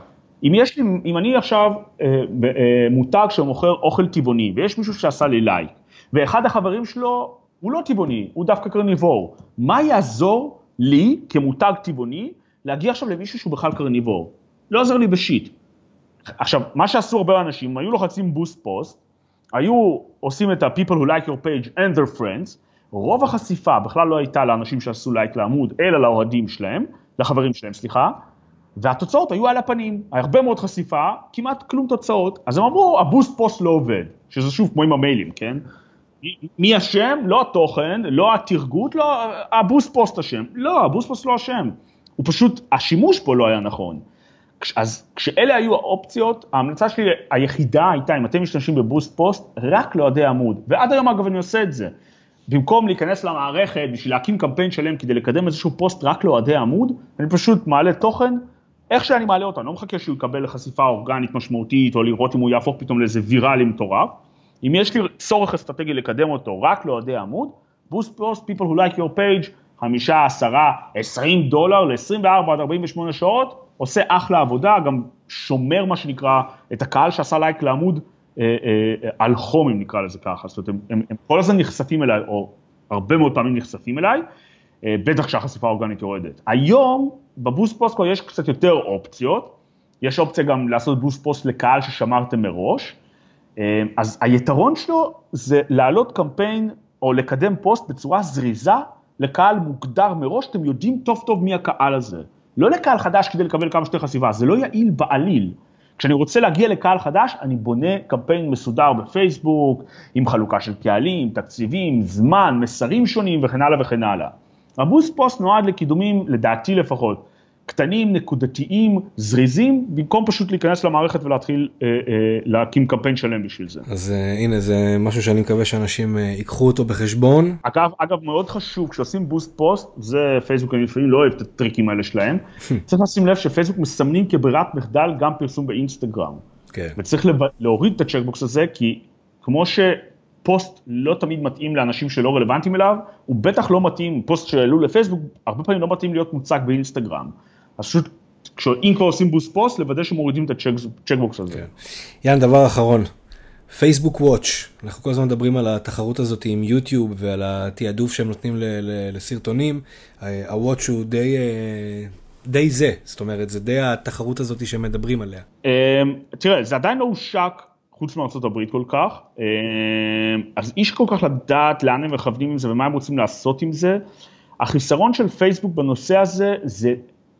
אם יש לי, אם אני עכשיו אה, אה, מותג שמוכר אוכל טבעוני, ויש מישהו שעשה לי לייק, ואחד החברים שלו הוא לא טבעוני, הוא דווקא קרניבור. מה יעזור לי כמותג טבעוני להגיע עכשיו למישהו שהוא בכלל קרניבור? לא עוזר לי ב shit. עכשיו, מה שעשו הרבה אנשים, היו לוחצים boost post, היו עושים את ה-people who like your page and their friends, רוב החשיפה בכלל לא הייתה לאנשים שעשו לייק לעמוד, אלא לאוהדים שלהם, לחברים שלהם, סליחה, והתוצאות היו על הפנים, הרבה מאוד חשיפה, כמעט כלום תוצאות, אז הם אמרו, ה boost post לא עובד, שזה שוב כמו עם המיילים, כן? מי אשם? לא התוכן, לא הטרגוט, לא, ה boost post אשם. לא, ה boost post לא אשם. הוא פשוט, השימוש פה לא היה נכון. אז כשאלה היו האופציות, ההמלצה שלי היחידה הייתה, אם אתם משתמשים ב boost post, רק לאוהדי עמוד. ועד היום אגב אני עושה את זה. במקום להיכנס למערכת בשביל להקים קמפיין שלם כדי לקדם איזשהו פוסט רק לאוהדי עמוד, אני פשוט מעלה תוכן, איך שאני מעלה אותו, אני לא מחכה שהוא יקבל חשיפה אורגנית משמעותית, או לראות אם הוא יהפוך פתאום לאיזה ויראלי מטורף. אם יש לי צורך אסטרטגי לקדם אותו רק לאוהדי עמוד, boost post, people who like your page, חמישה, עשרה, עשרים דולר ל-24 עד 48 שעות, עושה אחלה עבודה, גם שומר מה שנקרא את הקהל שעשה לייק לעמוד אה, אה, על חום, אם נקרא לזה ככה, זאת אומרת, הם, הם, הם כל הזמן נחשפים אליי, או הרבה מאוד פעמים נחשפים אליי, אה, בטח כשהחשיפה האורגנית יורדת. היום ב boost post יש קצת יותר אופציות, יש אופציה גם לעשות boost post לקהל ששמרתם מראש, אז היתרון שלו זה להעלות קמפיין או לקדם פוסט בצורה זריזה לקהל מוגדר מראש, אתם יודעים טוב טוב מי הקהל הזה. לא לקהל חדש כדי לקבל כמה שיותר חשיפה, זה לא יעיל בעליל. כשאני רוצה להגיע לקהל חדש, אני בונה קמפיין מסודר בפייסבוק, עם חלוקה של קהלים, תקציבים, זמן, מסרים שונים וכן הלאה וכן הלאה. ה boost post נועד לקידומים, לדעתי לפחות, קטנים, נקודתיים, זריזים, במקום פשוט להיכנס למערכת ולהתחיל אה, אה, להקים קמפיין שלם בשביל זה. אז אה, הנה זה משהו שאני מקווה שאנשים אה, ייקחו אותו בחשבון. אגב, אגב מאוד חשוב, כשעושים boost post, זה פייסבוק, אני לפעמים לא אוהב את הטריקים האלה שלהם, *laughs* צריך לשים לב שפייסבוק מסמנים כברירת מחדל גם פרסום באינסטגרם. כן. וצריך לב... להוריד את ה checkbox הזה, כי כמו ש... פוסט לא תמיד מתאים לאנשים שלא רלוונטיים אליו, הוא בטח לא מתאים, פוסט שהעלו לפייסבוק, הרבה פעמים לא מתאים להיות מוצג באינסטגרם. אז פשוט, אם כבר עושים boost post, לוודא שמורידים את ה checkbox הזה. כן. יאן, דבר אחרון, פייסבוק Watch, אנחנו כל הזמן מדברים על התחרות הזאת עם יוטיוב ועל התעדוף שהם נותנים לסרטונים, ה Watch הוא די... אה, די זה, זאת אומרת, זה די התחרות הזאת שמדברים עליה. אמ, תראה, זה עדיין לא הושק חוץ מארצות הברית כל כך, אמ, אז איש כל כך לדעת לאן הם מכוונים עם זה ומה הם רוצים לעשות עם זה. החיסרון של פייסבוק בנושא הזה זה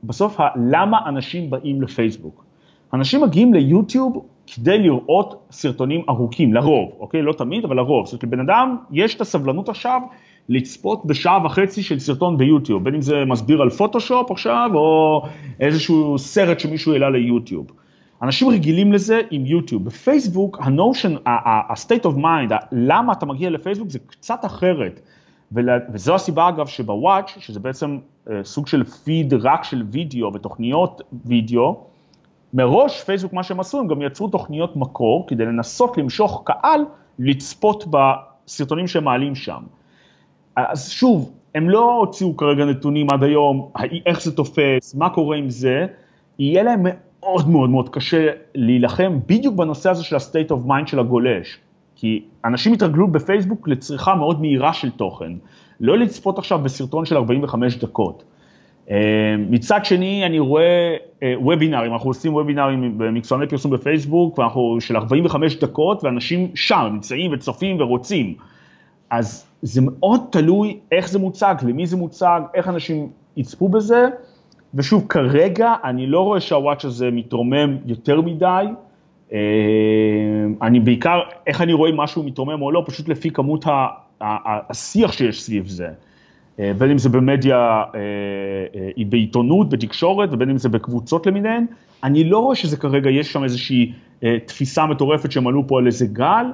בסוף למה אנשים באים לפייסבוק. אנשים מגיעים ליוטיוב כדי לראות סרטונים ארוכים, לרוב, אוקיי? לא תמיד, אבל לרוב. זאת אומרת, לבן אדם יש את הסבלנות עכשיו לצפות בשעה וחצי של סרטון ביוטיוב, בין אם זה מסביר על פוטושופ עכשיו, או איזשהו סרט שמישהו העלה ליוטיוב. אנשים רגילים לזה עם יוטיוב. בפייסבוק, הנושן, ה-state of mind, למה אתה מגיע לפייסבוק זה קצת אחרת. וזו הסיבה אגב שבוואץ', שזה בעצם אה, סוג של פיד רק של וידאו ותוכניות וידאו, מראש פייסבוק מה שהם עשו, הם גם יצרו תוכניות מקור כדי לנסות למשוך קהל לצפות בסרטונים שהם מעלים שם. אז שוב, הם לא הוציאו כרגע נתונים עד היום, איך זה תופס, מה קורה עם זה, יהיה להם מאוד מאוד מאוד קשה להילחם בדיוק בנושא הזה של ה-state of mind של הגולש. כי אנשים התרגלו בפייסבוק לצריכה מאוד מהירה של תוכן, לא לצפות עכשיו בסרטון של 45 דקות. אה, מצד שני, אני רואה אה, וובינארים, אנחנו עושים וובינארים במקצועני פרסום בפייסבוק, ואנחנו של 45 דקות, ואנשים שם נמצאים וצופים ורוצים. אז זה מאוד תלוי איך זה מוצג, למי זה מוצג, איך אנשים יצפו בזה, ושוב, כרגע אני לא רואה שהוואץ' הזה מתרומם יותר מדי, אני בעיקר, איך אני רואה משהו מתרומם או לא, פשוט לפי כמות השיח שיש סביב זה. אה, בין אם זה במדיה, אה, בעיתונות, בתקשורת, ובין אם זה בקבוצות למיניהן, אני לא רואה שזה כרגע, יש שם איזושהי תפיסה מטורפת שהם עלו פה על איזה גל,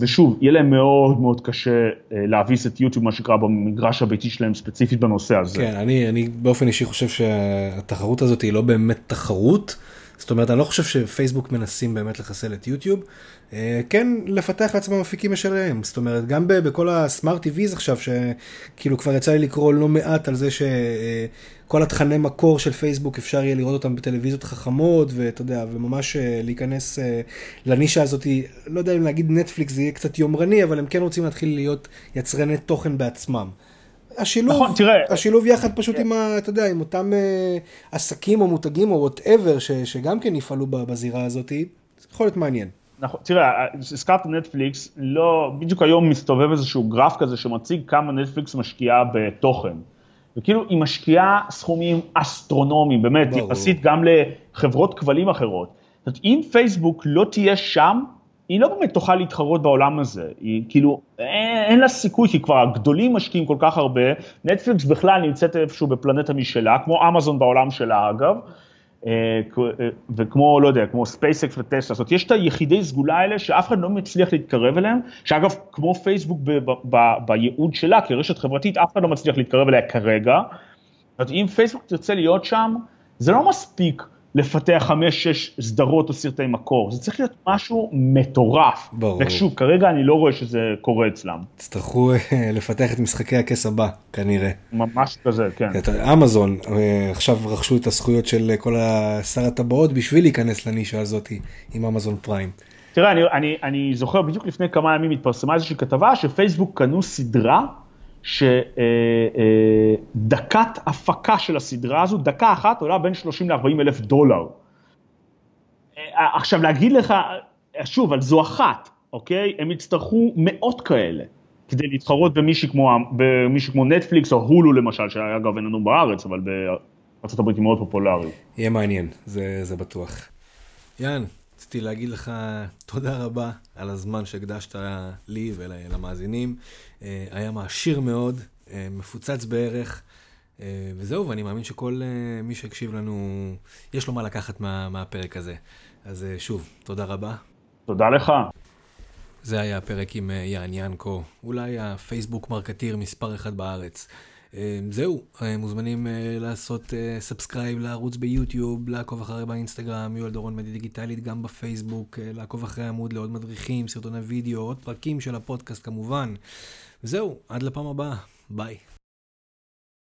ושוב, יהיה להם מאוד מאוד קשה להביס את יוטיוב, מה שנקרא, במגרש הביתי שלהם ספציפית בנושא הזה. כן, אני, אני באופן אישי חושב שהתחרות הזאת היא לא באמת תחרות. זאת אומרת, אני לא חושב שפייסבוק מנסים באמת לחסל את יוטיוב. אה, כן, לפתח לעצמם אפיקים משלהם. זאת אומרת, גם בכל הסמארט TVs עכשיו, שכאילו כבר יצא לי לקרוא לא מעט על זה שכל התכני מקור של פייסבוק אפשר יהיה לראות אותם בטלוויזיות חכמות, ואתה יודע, וממש אה, להיכנס אה, לנישה הזאת, לא יודע אם להגיד נטפליקס זה יהיה קצת יומרני, אבל הם כן רוצים להתחיל להיות יצרני תוכן בעצמם. השילוב, נכון, תראה, השילוב יחד פשוט כן. עם, ה, אתה יודע, עם אותם uh, עסקים או מותגים או whatever שגם כן יפעלו בזירה הזאת, יכול להיות מעניין. נכון, תראה, הזכרת נטפליקס, לא, בדיוק היום מסתובב איזשהו גרף כזה שמציג כמה נטפליקס משקיעה בתוכן. וכאילו היא משקיעה סכומים אסטרונומיים, באמת, יחסית גם לחברות כבלים אחרות. זאת אומרת, אם פייסבוק לא תהיה שם, היא לא באמת תוכל להתחרות בעולם הזה, היא כאילו, אין, אין לה סיכוי, כי כבר הגדולים משקיעים כל כך הרבה, נטפליקס בכלל נמצאת איפשהו בפלנטה משלה, כמו אמזון בעולם שלה אגב, אה, אה, וכמו, לא יודע, כמו ספייסקס וטסלה, זאת אומרת, יש את היחידי סגולה האלה שאף אחד לא מצליח להתקרב אליהם, שאגב, כמו פייסבוק בייעוד שלה כרשת חברתית, אף אחד לא מצליח להתקרב אליה כרגע. זאת אומרת, אם פייסבוק תרצה להיות שם, זה לא מספיק לפתח חמש-שש סדרות או סרטי מקור, זה צריך להיות משהו מטורף. ברור. ושוב, כרגע אני לא רואה שזה קורה אצלם. יצטרכו אה, לפתח את משחקי הכס הבא, כנראה. ממש כזה, כן. אמזון אה, עכשיו רכשו את הזכויות של כל שר הטבעות בשביל להיכנס לנישה הזאת עם אמזון פריים. תראה, אני, אני, אני זוכר בדיוק לפני כמה ימים התפרסמה איזושהי כתבה שפייסבוק קנו סדרה שדקת הפקה של הסדרה הזו, דקה אחת עולה בין 30 ל-40 אלף דולר. עכשיו להגיד לך, שוב, על זו אחת, אוקיי? הם יצטרכו מאות כאלה כדי להתחרות במישהו כמו, במישהו כמו נטפליקס או הולו למשל, שאגב אין לנו בארץ, אבל בארה"ב היא מאוד פופולרית. יהיה מעניין, זה, זה בטוח. יאן, רציתי להגיד לך תודה רבה על הזמן שהקדשת לי ולמאזינים. אה, היה מעשיר מאוד, אה, מפוצץ בערך, אה, וזהו, ואני מאמין שכל מי שהקשיב לנו, יש לו מה לקחת מה, מהפרק הזה. אז שוב, תודה רבה. תודה לך. זה היה הפרק עם יאן יאנקו, אולי הפייסבוק marketer מספר אחד בארץ. אמ, זהו, אה, מוזמנים אה, לעשות subscribe אה, לערוץ ביוטיוב, לעקוב אחרי באינסטגרם, יואל דורון מדיה דיגיטלית, גם בפייסבוק, לעקוב אחרי עמוד לעוד מדריכים, סרטוני וידאו, עוד פרקים של הפודקאסט כמובן. וזהו, עד לפעם הבאה, ביי.